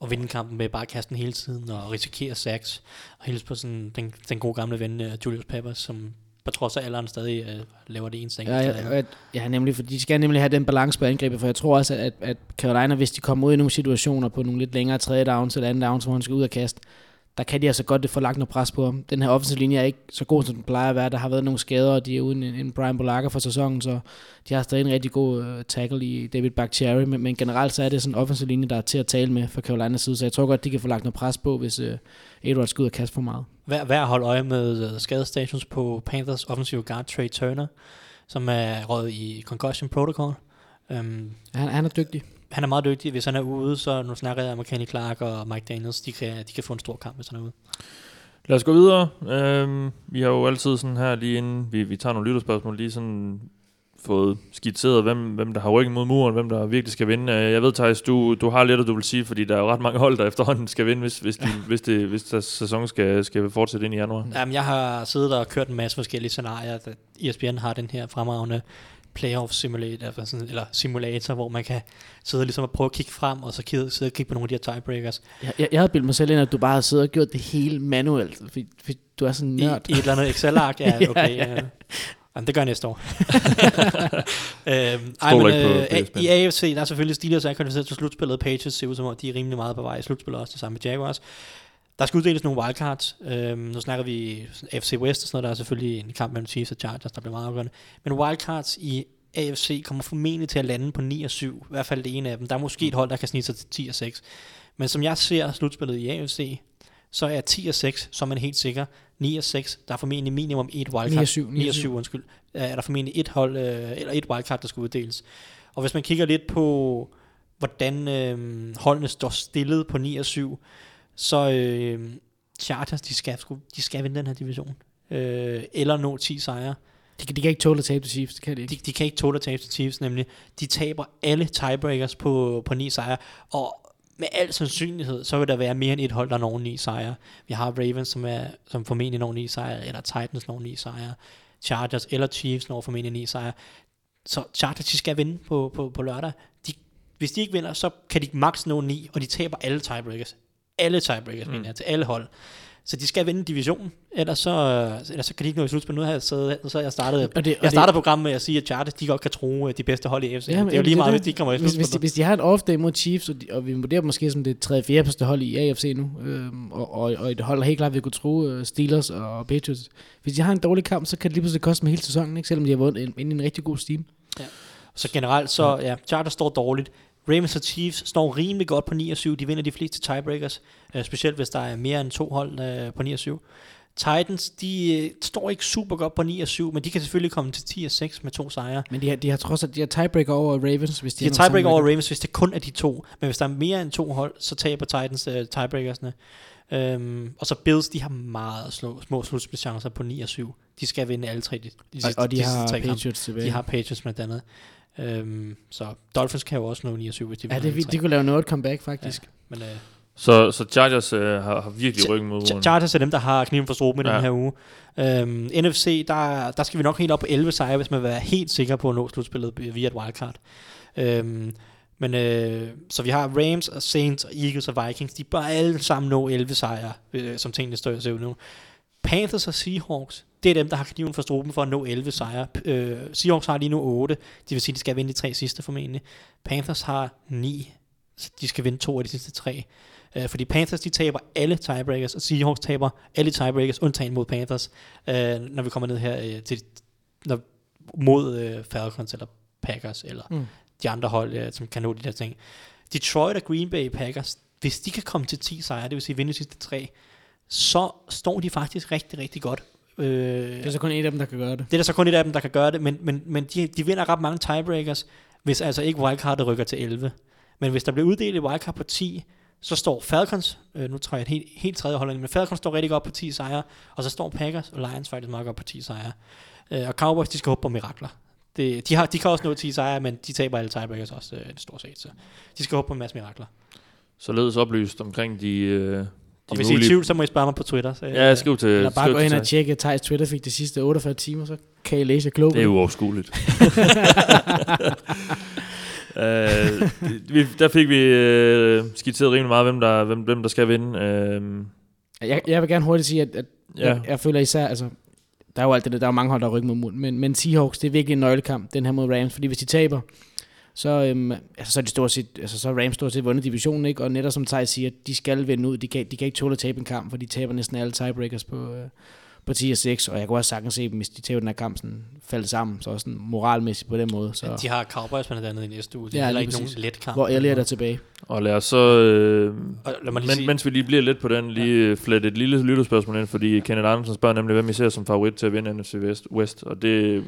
og vinde kampen med bare at kaste den hele tiden og risikere sacks. Og hilse på sådan, den, den gode gamle ven uh, Julius Peppers, som på trods af alderen stadig uh, laver det eneste ja, ja, ja, ja, nemlig, for de skal nemlig have den balance på angrebet, for jeg tror også, at, at Carolina, hvis de kommer ud i nogle situationer på nogle lidt længere tredje downs eller anden downs, hvor han skal ud og kaste, der kan de altså godt få lagt noget pres på ham. Den her offensive linje er ikke så god, som den plejer at være. Der har været nogle skader, og de er uden en, Brian Bolaga for sæsonen, så de har stadig en rigtig god uh, tackle i David Bakhtiari, men, men generelt så er det sådan en offensive linje, der er til at tale med for Carolinas side, så jeg tror godt, de kan få lagt noget pres på, hvis uh, Edwards skal ud og kaste for meget. Hver, hver holde øje med uh, skadestatus på Panthers offensive guard Trey Turner, som er røget i concussion protocol. Um, han, han er dygtig han er meget dygtig. Hvis han er ude, så nu snakker jeg om Kenny Clark og Mike Daniels, de kan, de kan få en stor kamp, hvis han er ude. Lad os gå videre. Øhm, vi har jo altid sådan her, lige inden vi, vi tager nogle lytterspørgsmål, lige sådan fået skitseret, hvem, hvem der har ryggen mod muren, hvem der virkelig skal vinde. Øh, jeg ved, Thijs, du, du har lidt, at du vil sige, fordi der er jo ret mange hold, der efterhånden skal vinde, hvis, hvis, de, ja. hvis, det, hvis der sæson skal, skal fortsætte ind i januar. Jamen, jeg har siddet og kørt en masse forskellige scenarier. ESPN har den her fremragende playoff simulator, sådan, eller simulator, hvor man kan sidde ligesom og prøve at kigge frem, og så kigge, sidde og kigge på nogle af de her tiebreakers. Jeg, jeg, jeg havde bildet mig selv ind, at du bare havde siddet og gjort det hele manuelt, fordi, fordi du er sådan nørd. I, I et eller andet Excel-ark, ja, okay. ja, ja. Jamen, det gør jeg næste år. øhm, ej, men, øh, på, I AFC, der er selvfølgelig Steelers, der er kvalificeret til slutspillet. Patriots ser ud som om, de er rimelig meget på vej i slutspillet, også det samme med Jaguars. Der skal uddeles nogle wildcards. Øhm, nu snakker vi FC West og sådan noget. Der er selvfølgelig en kamp mellem Chiefs og Chargers, der bliver meget afgørende. Men wildcards i AFC kommer formentlig til at lande på 9 og 7. I hvert fald det ene af dem. Der er måske et hold, der kan snige sig til 10 og 6. Men som jeg ser slutspillet i AFC, så er 10 og 6, så er man helt sikker. 9 og 6, der er formentlig minimum et wildcard. 9 og 7, 9 og 7 undskyld. Er der formentlig et hold, øh, eller et wildcard, der skal uddeles. Og hvis man kigger lidt på, hvordan øh, holdene står stillet på 9 og 7, så øh, Chargers, de skal, de skal vinde den her division. Øh, eller nå 10 sejre. De, de kan ikke tåle at tabe til Chiefs, det kan de ikke. De, de kan ikke tåle at tabe til Chiefs, nemlig. De taber alle tiebreakers på, på ni sejre, og med al sandsynlighed, så vil der være mere end et hold, der når ni sejre. Vi har Ravens, som, er, som formentlig når ni sejre, eller Titans når ni sejre. Chargers eller Chiefs når formentlig ni sejre. Så Chargers, de skal vinde på, på, på lørdag. De, hvis de ikke vinder, så kan de max nå ni, og de taber alle tiebreakers. Alle tiebreakers, mm. mener jeg, til alle hold. Så de skal vinde divisionen, ellers så, ellers så kan de ikke nå i slutspil. Nu har jeg, så, så jeg startet, og det, og jeg starter programmet med at sige, at Chargers de godt kan tro de bedste hold i AFC. Ja, det er jo lige meget, det, hvis de kommer i slutspil. Hvis, hvis, hvis de har en off day mod Chiefs, og, de, og vi vurderer måske som det 3. 4. bedste hold i AFC nu, øhm, og, og, og et hold helt klart, vi kunne tro uh, Steelers og Patriots. Hvis de har en dårlig kamp, så kan det lige pludselig koste dem hele sæsonen, ikke? selvom de har vundet ind i en rigtig god steam. Ja. Så generelt, så ja, Chargers står dårligt. Ravens og Chiefs står rimelig godt på 9 og 7. De vinder de fleste tiebreakers, uh, specielt hvis der er mere end to hold uh, på 9 og 7. Titans, de uh, står ikke super godt på 9 og 7, men de kan selvfølgelig komme til 10 og 6 med to sejre. Men de har, de har trods alt de har tiebreaker over Ravens, hvis de, de har tiebreaker over Ravens, hvis det kun er de to. Men hvis der er mere end to hold, så taber Titans uh, tiebreakersne. Um, og så Bills, de har meget slå, små slutspilchancer på 9 og 7. De skal vinde alle tre. De, de, og, og de, de har Patriots tilbage. De har Patriots med andet. Øhm, så Dolphins kan jo også nå 9 og 7, hvis de Ja, det, de kunne lave noget comeback, faktisk. Ja, men, øh, så, så Chargers øh, har, har virkelig ryggen mod muren. Chargers er dem, der har kniven for struben i ja. den her uge. Øhm, NFC, der, der skal vi nok helt op på 11 sejre, hvis man vil være helt sikker på at nå slutspillet via et wildcard. Øhm, men øh, så vi har Rams og Saints og Eagles og Vikings. De bør alle sammen nå 11 sejre, øh, som tingene står ser ud nu. Panthers og Seahawks, det er dem, der har kniven for struben for at nå 11 sejre. Øh, Seahawks har lige nu 8, det vil sige, de skal vinde de tre sidste formentlig. Panthers har 9. Så de skal vinde to af de sidste tre. Øh, fordi Panthers, de taber alle tiebreakers, og Seahawks taber alle tiebreakers, undtagen mod Panthers, øh, når vi kommer ned her øh, til, når, mod øh, Falcons eller Packers, eller mm. De andre hold, øh, som kan nå de der ting. Detroit og Green Bay Packers, hvis de kan komme til 10 sejre, det vil sige vinde de sidste tre, så står de faktisk rigtig, rigtig godt. Øh, Det er så kun en af dem, der kan gøre det. det er der så kun et af dem, der kan gøre det, men, men, men de, de vinder ret mange tiebreakers, hvis altså ikke wildcardet rykker til 11. Men hvis der bliver uddelt et wildcard på 10, så står Falcons, øh, nu tror jeg et helt, helt tredje hold, men Falcons står rigtig godt på 10 sejre, og så står Packers og Lions faktisk meget godt på 10 sejre. Øh, og Cowboys, de skal håbe på mirakler. Det, de, har, de kan også nå 10 sejre, men de taber alle tiebreakers også, øh, stort set. Så de skal håbe på en masse mirakler. Således oplyst omkring de, øh, de Og hvis I er i tvivl, så må I spørge mig på Twitter. Så, Ja, skriv til... Eller bare gå ind og tjekke Thijs Twitter fik de sidste 48 timer, så kan I læse jer klog. Det er uoverskueligt. øh, vi, der fik vi øh, skitseret rimelig meget, hvem der, hvem, hvem der skal vinde. Øh, Jeg, jeg vil gerne hurtigt sige, at, at Ja. jeg, jeg føler især, altså, der er jo alt det der, der er jo mange hold, der rykker mod munden, men, men Seahawks, det er virkelig en nøglekamp, den her mod Rams, fordi hvis de taber, så, øhm, altså, så er de stort set, altså, så Rams stort set vundet divisionen, ikke? og netop som Thijs siger, de skal vinde ud, de kan, de kan ikke tåle at tabe en kamp, for de taber næsten alle tiebreakers på, øh, på 10 og 6, og jeg kunne også sagtens se dem, hvis de taber den her kamp, sådan, falde sammen, så også sådan moralmæssigt på den måde, så, De har Cowboys blandt andet i næste uge. Det er Ja, heller lige ikke nogen præcis. let kamp. hvor Elliot er tilbage. og lad os så... Øh, Og lad mig lige men, sige- mens vi lige bliver lidt på den, lige ja. flette et lille lytterspørgsmål ind, fordi Kenneth Andersen spørger nemlig, hvem I ser som favorit til at vinde NFC West, West og det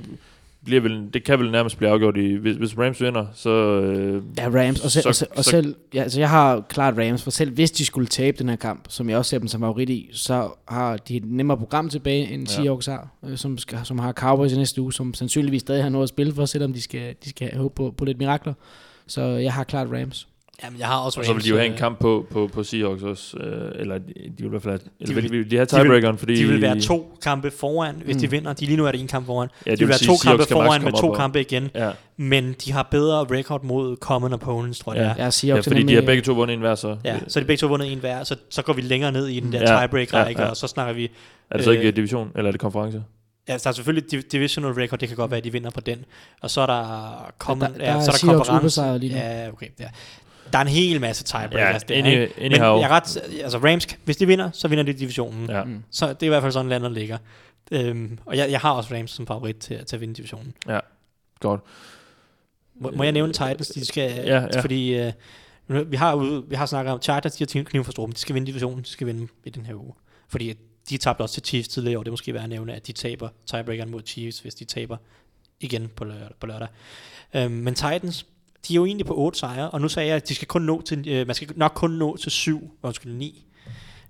bliver vel, det kan vel nærmest blive afgjort i, hvis, hvis Rams vinder, så... Øh, Ja, Rams. Og, selv, Så- og, selv, og så- selv, ja, altså jeg har klart Rams, for selv hvis de skulle tabe den her kamp, som jeg også ser dem som favorit i, så har de et nemmere program tilbage, end Ja. ja. Seahawks har, øh, som, skal, som har Cowboys i næste uge, som sandsynligvis stadig har noget at spille for, selvom de skal, de skal håbe på, på lidt mirakler. Så jeg har klart Rams. Jamen, jeg har også og så vil de jo have en øh, kamp på, på, på Seahawks også, øh, eller de, de vil i hvert fald eller vil- vil, de, de have de tiebreakeren, fordi... De vil være to kampe foran, hvis de Mm. vinder. De lige nu er det en kamp foran. Ja, de det vil vil være sige, to kampe Seahawks kan max foran med to kampe igen. Ja, Men de har bedre record mod common opponents, tror jeg. Ja. ja Seahawks fordi er de har begge to vundet en hver, så... Ja, så de begge to vundet en hver, så, så går vi længere ned i den der Ja, tiebreak-række, ja, ja. og så snakker vi... Er det så ikke øh, division, eller er det konference? Ja, der er selvfølgelig div- divisional record, det kan godt være, at de vinder på den. Og så er der common, der- der ja, er så er der konference. ubesejret lige nu. Ja, okay. Ja. Der er en hel masse tiebreakers Ja, der, any- ikke? Men anyhow. jeg er ret, altså Rams, hvis de vinder, så vinder de divisionen. Ja. Mm. Så det er i hvert fald sådan, landet ligger. Øhm, og jeg, jeg har også Rams som favorit til, til at vinde divisionen. Godt. Må, må jeg nævne Titans? De skal, Ja, ja. Fordi øh, vi, har, ude- vi har snakket om Chargers, de har kniv for struben. De skal vinde divisionen, de skal vinde i den her uge. Fordi de tabte også til Chiefs tidligere, og det er måske værd at nævne, at de taber tiebreakeren mod Chiefs, hvis de taber igen på lørdag. På lørdag. Øhm, men Titans, de er jo egentlig på 8 sejre, og nu sagde jeg, at de skal kun nå til, øh, man skal nok kun nå til 7, undskyld, 9.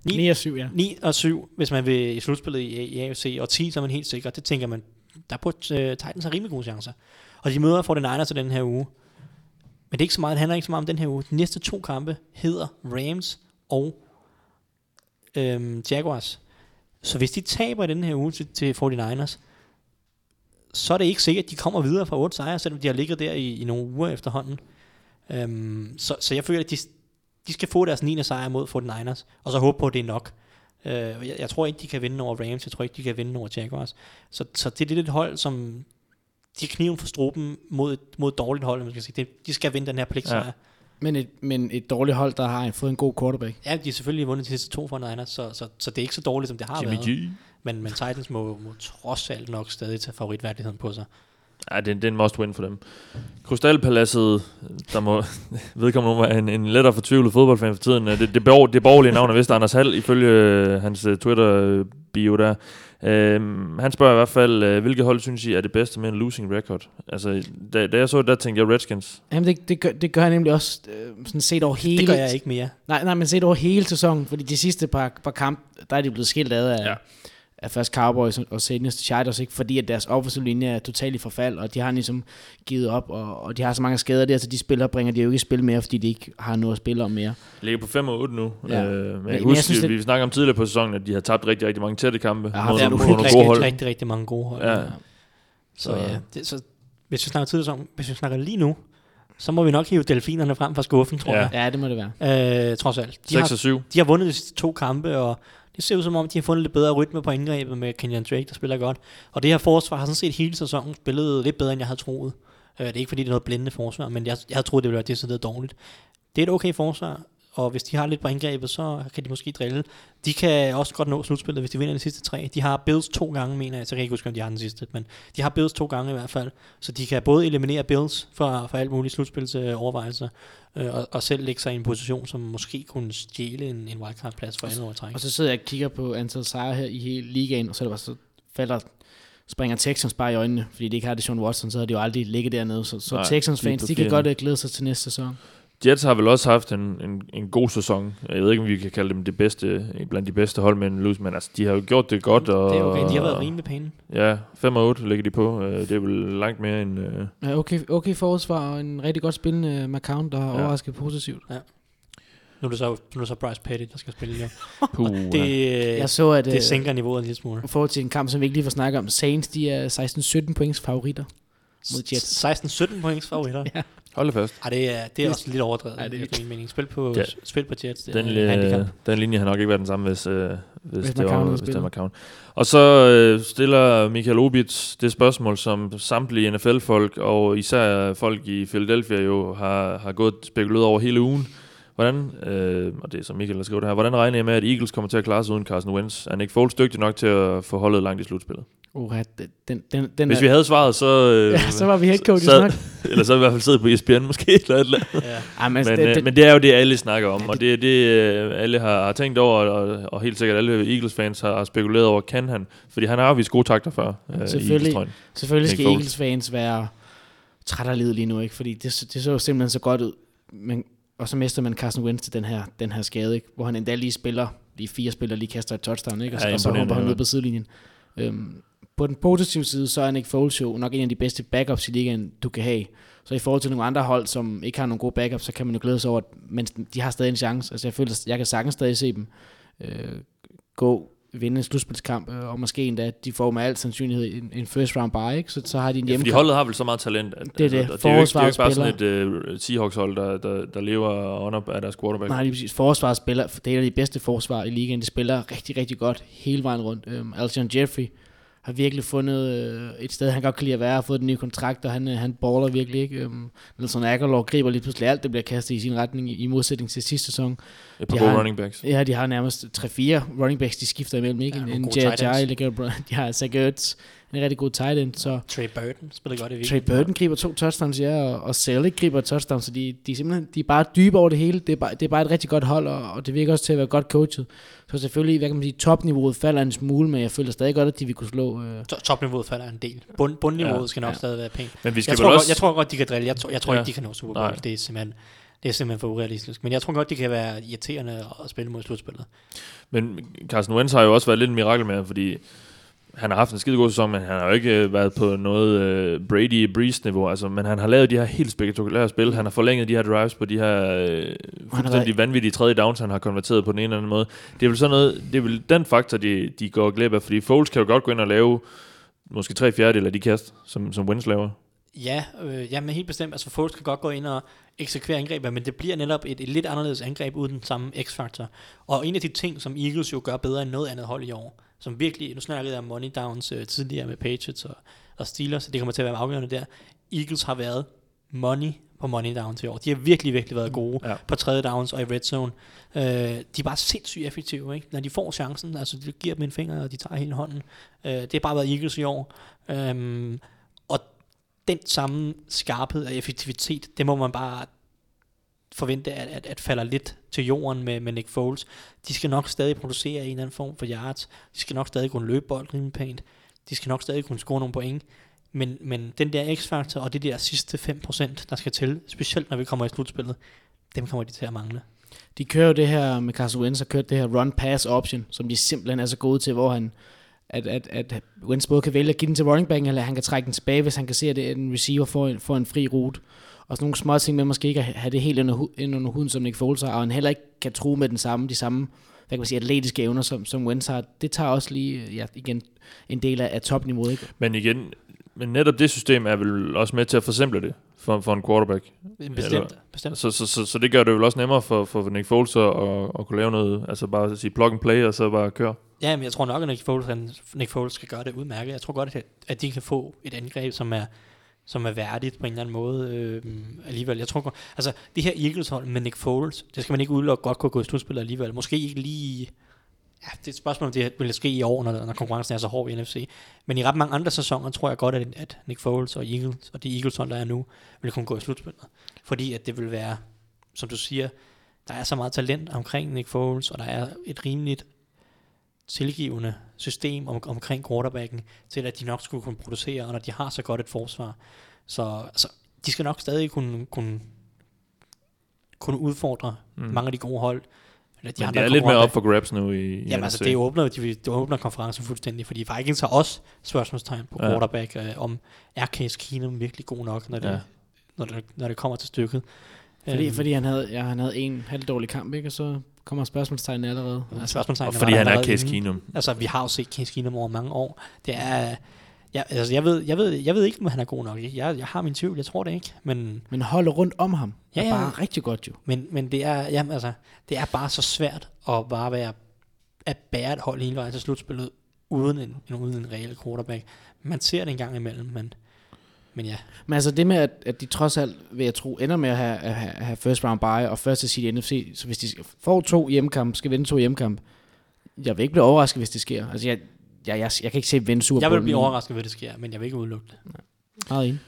9, 9 og 7, ja. 9 og 7, hvis man vil i slutspillet i, i AFC, og 10, så er man helt sikker. Det tænker man, der på uh, Titans har rimelig gode chancer. Og de møder 49ers til den her uge. Men det, er ikke så meget, det handler ikke så meget om den her uge. De næste to kampe hedder Rams og øhm, Jaguars. Så hvis de taber i den her uge til, til 49ers, så er det ikke sikkert, at de kommer videre fra 8 sejre, selvom de har ligget der i, i nogle uger efterhånden. Øhm, så, så jeg føler, at de, de skal få deres 9. sejr mod 49ers, og så håbe på, at det er nok. Øh, jeg, jeg tror ikke, de kan vinde over Rams, jeg tror ikke, de kan vinde over Jaguars. Så, så det er lidt et hold, som de er kniven for struben mod, mod et dårligt hold, man skal sige. Det, de skal vinde den her pligtsejr. Ja. Men et, men et dårligt hold, der har fået en god quarterback. ja, de har selvfølgelig vundet de sidste to for Niners, så, så, så det er ikke så dårligt, som det har Jimmy været. G. Men, men Titans må, må trods alt nok stadig tage favoritværdigheden på sig. Ja, det, er- det er en must win for dem. Krystalpaladset, der må vedkommende være en, en lettere fortvivlet fodboldfan for tiden. Det, det, borg, det borgerlige navn er vist Anders Hall, ifølge hans øh, Twitter-bio der. Øhm, han spørger i hvert fald, øh, hvilke hold synes I er det bedste med en losing record? Altså, da, da jeg så det, der tænkte jeg Redskins. Jamen, det, det, gør, det gør jeg nemlig også øh, sådan set over hele... Det gør jeg ikke mere. Nej, nej, men set over hele sæsonen, fordi de sidste par, par kamp, der er de blevet skilt ad af, Ja. Ja. af først Cowboys og- senest Chargers, ikke? fordi at deres offensive linje er totalt i forfald, og de har ligesom givet op, og, og de har så mange skader der, så de spillere bringer de jo ikke i spil mere, fordi de ikke har noget at spille om mere. Ligger på 5 og 8 nu. Ja. Øh, men jeg men jeg huske, synes, vi, det- vi snakkede om tidligere på sæsonen, at de har tabt rigtig, rigtig mange tætte kampe Ja, mod, er helt nogle gode rigtig, hold. rigtig, rigtig mange gode hold. Ja. Så, Så- ja, det, så hvis vi snakker tidligere om, hvis vi snakker lige nu, så må vi nok hive delfinerne frem fra skuffen, tror Ja. jeg. Ja, det må det være. Øh, trods alt. De 6 har, og 7. de har vundet de sidste to kampe, og det ser ud som om, de har fundet lidt bedre rytme på indgrebet med Kenyan Drake, der spiller godt. Og det her forsvar har sådan set hele sæsonen spillet lidt bedre, end jeg havde troet. Øh, det er ikke fordi, det er noget blændende forsvar, men jeg, jeg havde troet, det ville være decideret dårligt. det er et okay forsvar, og hvis de har lidt på angrebet, så kan de måske drille. De kan også godt nå slutspillet, hvis de vinder de sidste tre. De har Bills to gange, mener jeg. Så kan jeg ikke huske, om de har den sidste. Men de har Bills to gange i hvert fald. Så de kan både eliminere Bills fra, fra alt muligt slutspilsovervejelser, øh, og, og selv lægge sig i en position, som måske kunne stjæle en, en wildcard-plads for andet år træk. Og så sidder jeg og kigger på antal sejre her i hele ligaen, og så, er det bare, så falder springer Texans bare i øjnene, fordi de ikke har det Sean Watson, så har de jo aldrig ligget dernede. Så, så Nej, Texans de fans, de kan godt øh, glæde sig til næste sæson. Jets har vel også haft en, en, en god sæson. Jeg ved ikke, om vi kan kalde dem det bedste, blandt de bedste hold med en lose, men altså, de har jo gjort det godt. Og, det er okay, de har været rimelig pæne. Ja, 5 og 8 ligger de på. Øh, Det er vel langt mere end... øh, Ja, okay, okay forsvar og en rigtig godt spillende McCown, der har Ja. overrasket positivt. Nu er det så, nu er det så Bryce Petty, der skal spille jo. Puh, Det, det, Jeg så, at det øh, sænker niveauet en lille smule. i forhold til en kamp, som vi ikke lige får snakket om, Saints, de er 16-17 points favoritter. Mod Jets. 16-17 points favoritter. Ja. Hold det fast. Ej, det er, det er også lidt overdrevet, Ej, Ej, det er- min mening. Spil på, Ja. ja. spil på Jets, det Den, er handicap. øh, den linje har nok ikke været den samme, hvis, øh, hvis, Hvis det var, hvis det var McCown. Og så øh, stiller Michael Obitz det spørgsmål, som samtlige NFL-folk, og især folk i Philadelphia jo har, har gået spekuleret over hele ugen. Hvordan, øh, og det er som Michael der skriver det her, hvordan regner jeg med, at Eagles kommer til at klare sig uden Carson Wentz? Er Nick Foles dygtig nok til at få holdet langt i slutspillet? Uh, den, den, den, Hvis vi havde svaret, så... Øh, ja, så var vi head coach så- nok. Eller så i hvert fald siddet på ESPN måske, eller et eller andet. Ja. Ej, men, altså, Men, det, øh, men det er jo det, alle snakker om, og det er det, øh, alle har, har tænkt over, og, og helt sikkert alle Eagles-fans har, har spekuleret over, kan han? Fordi han har jo vist gode takter før øh, i Selvfølgelig. Selvfølgelig skal Foles. Eagles fans være træt af livet lige nu, ikke? fordi det, det så jo simpelthen så godt ud. Men, og så mister man Carson Wentz til den her, den her skade, ikke? hvor han endda lige spiller, de fire spillere lige kaster et touchdown, ikke? Og, så, Ja, og så imponerende, hopper han ud på sidelinjen. Øhm, på den positive side, så er Nick Foles jo nok en af de bedste backups i ligaen, du kan have. Så i forhold til nogle andre hold, som ikke har nogen gode backups, så kan man jo glæde sig over, at mens de har stadig en chance. Altså jeg føler, jeg kan sagtens stadig se dem øh, gå vinde en slutspilskamp, øh, og måske endda, de får med al sandsynlighed en, en first round bye, ikke? Så, så har de en Ja, fordi holdet har vel så meget talent. At, Det er det. Altså, det er jo ikke, det er jo ikke bare sådan et uh, Seahawks-hold, der, der, der lever under af deres quarterback. Nej, lige præcis. Forsvaret spiller, det er de bedste forsvar i ligaen. De spiller rigtig, rigtig godt hele vejen rundt. Um, Alshon Jeffrey har virkelig fundet øh, et sted, han godt kan lide at være, har fået den nye kontrakt, og han, øh, han baller virkelig ikke. Um, Nelson Aguilar griber lige pludselig alt, det bliver kastet i sin retning i, i modsætning til sidste sæson. Et par de gode har- running backs. Ja, de har nærmest 3-4 running backs, de skifter imellem, ikke? Ja, en J.J. de har Zach Ertz, en rigtig god tight end, så Trey Burton spiller godt i Trey weekenden. Burton griber to touchdowns, ja, og, og Selig griber et touchdown, så de, de, er simpelthen, de er bare dybe over det hele. Det er bare, det er bare et rigtig godt hold, og, og det virker også til at være godt coachet. Så selvfølgelig, hvad kan man sige, topniveauet falder en smule, men jeg føler stadig godt, at de vil kunne slå... Øh, To- Topniveauet falder en del. Bund, bundniveauet Ja. skal nok Ja. stadig være pænt. Men vi skal Jeg tror, også... godt, jeg tror godt, de kan drille. Jeg tror, jeg tror Ja. ikke, de kan nå Super Bowl. Det er simpelthen, det er simpelthen for urealistisk. Men jeg tror godt, de kan være irriterende at spille mod slutspillet. Men Carson Wentz har jo også været lidt en mirakel med, fordi han har haft en skide god sæson, men han har jo ikke øh, været på noget øh, Brady breeze niveau altså, men han har lavet de her helt spektakulære spil. Han har forlænget de her drives på de her øh, fuldstændig vanvittige tredje downs, han har konverteret på den ene eller anden måde. Det er vel sådan noget, det er vel den faktor, de, de går glip af, fordi Foles kan jo godt gå ind og lave måske tre fjerdedel af de kast, som, som Wentz laver. Ja, øh, ja, men helt bestemt. Altså, Foles kan godt gå ind og eksekvere angrebet, men det bliver netop et, et lidt anderledes angreb uden den samme x-faktor. Og en af de ting, som Eagles jo gør bedre end noget andet hold i år, som virkelig, nu snakkede jeg om money downs øh, tidligere med Patriots og, og Steelers, så det kommer til at være afgørende der. Eagles har været money på money downs i år. De har virkelig, virkelig været gode Ja. på tredje downs og i red zone. Øh, de er bare sindssygt effektive, ikke? Når de får chancen, altså de giver dem en finger, og de tager hele hånden. Øh, det har bare været Eagles i år. Øhm, og den samme skarphed og effektivitet, det må man bare forvente, at, at, at falder lidt til jorden med, med Nick Foles. De skal nok stadig producere en eller anden form for yards. De skal nok stadig kunne løbe bolden rimelig pænt. De skal nok stadig kunne score nogle point. Men, men den der x-faktor og det der sidste 5%, der skal til, specielt når vi kommer i slutspillet, dem kommer de til at mangle. de kører jo det her med Carson Wentz, har kørt det her run-pass option, som de simpelthen er så gode til, hvor han at, at, at Wentz både kan vælge at give den til running back, eller han kan trække den tilbage, hvis han kan se, at en receiver får en, får en fri rute. Og sådan nogle små ting med måske ikke at have det helt under, hu- ind under huden, som Nick Foles har, og han heller ikke kan tro med den samme, de samme hvad kan man sige, atletiske evner, som, som Wentz har. Det tager også lige, ja, igen, en del af, af topniveauet. Ikke? Men igen, men netop det system er vel også med til at forsimple det for, for en quarterback. Bestemt, bestemt. Så, så, så, så det gør det vel også nemmere for, for Nick Foles at, at, at kunne lave noget, altså bare at sige plug and play, og så bare køre. Ja, men jeg tror nok, at Nick Foles, han, Nick Foles skal gøre det udmærket. Jeg tror godt, at, at de kan få et angreb, som er som er værdigt på en eller anden måde øh, alligevel. Jeg tror, altså det her Eagles hold med Nick Foles, det skal man ikke udelukke godt kunne gå i slutspillet alligevel. Måske ikke lige Ja, det er et spørgsmål, om det vil ske i år, når, når konkurrencen er så hård i NFC. Men i ret mange andre sæsoner tror jeg godt, at, at Nick Foles og Eagles, og de Eagles, der er nu, vil kunne gå i slutspillet. Fordi at det vil være, som du siger, der er så meget talent omkring Nick Foles, og der er et rimeligt tilgivende system om, omkring quarterbacken, til at de nok skulle kunne producere, og når de har så godt et forsvar. Så altså, de skal nok stadig kunne, kunne, kunne udfordre mm. mange af de gode hold, eller de Men det er lidt mere op for grabs nu i, i Jamen altså, det åbner, de, det åbner konferencen fuldstændig, fordi Vikings har også spørgsmålstegn på ja. quarterback, øh, om er Case Keenum virkelig god nok, når det, ja. når det, når det kommer til stykket. Fordi, um, fordi han havde, ja, han havde en halvdårlig kamp, ikke? og så kommer spørgsmålstegn allerede. Altså, spørgsmålstegn, og fordi han er Case Keenum. Altså, vi har jo set Case Keenum over mange år. Det er, Ja, altså jeg ved, jeg, ved, jeg ved ikke, om han er god nok. Jeg, jeg har min tvivl, jeg tror det ikke. Men, men holde rundt om ham ja, er bare rigtig godt jo. Men, men det, er, jamen, altså, det er bare så svært at bare være at bære et hold hele vejen til slutspillet, uden en, en, uden en reel quarterback. Man ser det en gang imellem, men, men ja. Men altså det med, at, at de trods alt, vil jeg tro, ender med at have, at have, have first round bye og første seed i NFC, så hvis de får to hjemmekamp, skal vinde to hjemmekamp, jeg vil ikke blive overrasket, hvis det sker. Altså jeg, jeg, jeg, jeg kan ikke se vinde Super Jeg vil blive overrasket, hvis det sker, men jeg vil ikke udelukke det. Nej. Meget enig.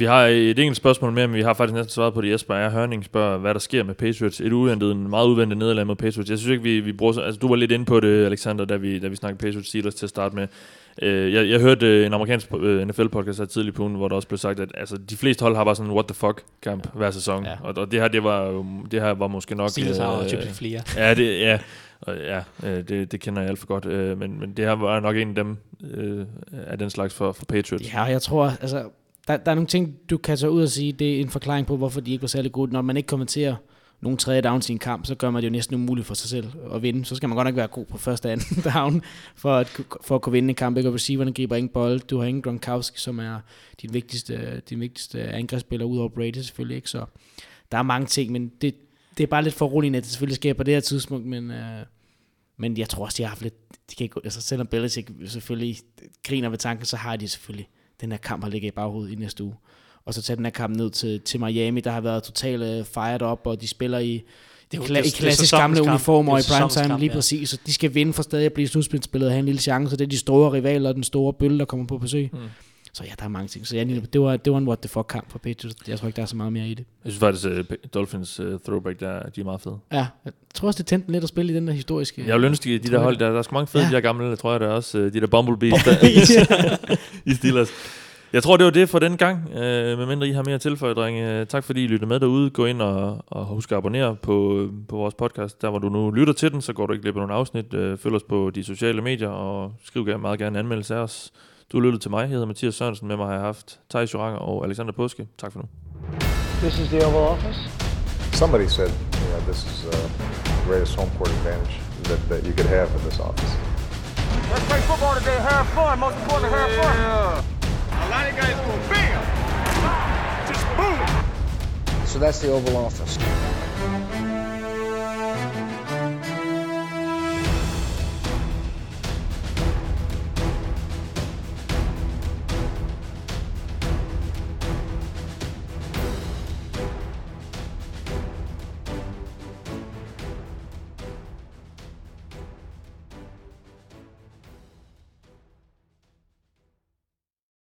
Vi har et enkelt spørgsmål mere, men vi har faktisk næsten svaret på det. Jesper er Hørning spørger, hvad der sker med Patriots. Et uventet, en meget uventet nederlag mod Patriots. Jeg synes ikke, vi, vi bruger... Altså, du var lidt inde på det, Alexander, da vi, da vi snakkede Patriots Steelers til at starte med. Uh, jeg, jeg hørte uh, en amerikansk øh, NFL-podcast her tidligere på ugen, hvor der også blev sagt, at altså, de fleste hold har bare sådan en what the fuck kamp ja. hver sæson. Ja. Og, og, det her, det var, det her var måske nok... Steelers har typisk flere. Ja, det, ja. Og ja, øh, det, det kender jeg alt for godt. Øh, men, men det her var nok en af dem øh, af den slags for, for Patriots. Ja, jeg tror, altså, der, der er nogle ting, du kan tage ud og sige, det er en forklaring på, hvorfor de ikke var særlig gode. Når man ikke kommenterer nogle tredje downs i en kamp, så gør man det jo næsten umuligt for sig selv at vinde. Så skal man godt nok være god på første og anden down, for at, for at kunne vinde en kamp. Ikke? Og receiverne griber ingen bold. Du har ingen Gronkowski, som er din vigtigste, din vigtigste angrebsspiller, ud over Brady selvfølgelig. Ikke? Så der er mange ting, men det, det er bare lidt for roligt, at det selvfølgelig sker på det her tidspunkt, men, øh, men jeg tror også, de har haft lidt, de kan ikke, altså selvom Belichick selvfølgelig griner ved tanken, så har de selvfølgelig den her kamp, har ligget i baghovedet i næste uge. Og så tage den her kamp ned til, til Miami, der har været totalt uh, fired up, og de spiller i, det er, kla- det, i klassisk gamle uniformer i primetime, lige præcis. Så de skal vinde for stadig at blive slutspilsspillet og have en lille chance. Det er de store rivaler og den store bølle, der kommer på besøg. Mm. Så ja, der er mange ting. Så ja, det var, det var en what the fuck kamp for Patriots. Jeg tror ikke, der er så meget mere i det. Jeg synes faktisk, uh, Dolphins uh, throwback, der, de er meget fede. Ja, jeg tror også, det tændte lidt at spille i den der historiske... Jeg vil ønske, de, de der hold, der, der er sgu mange fede, ja. de der gamle, tror jeg, der er også uh, de der Bumblebees der, i Steelers. Jeg tror, det var det for den gang. Uh, medmindre I har mere tilføje, drenge. Uh, tak fordi I lyttede med derude. Gå ind og, og husk at abonnere på, på vores podcast. Der hvor du nu lytter til den, så går du ikke glip af nogle afsnit. Uh, følg os på de sociale medier, og skriv meget gerne en anmeldelse af os. Du har lyttet til mig. Jeg hedder Mathias Sørensen. Med mig har jeg haft Thijs Joranger og Alexander Påske. Tak for nu. This is the Oval Office. Somebody said, yeah, this is uh, the greatest home court advantage that, that you could have in this office. Let's play football today. Have fun. Most important, have fun. Yeah. A lot of guys go bam, just boom. So that's the Oval Office.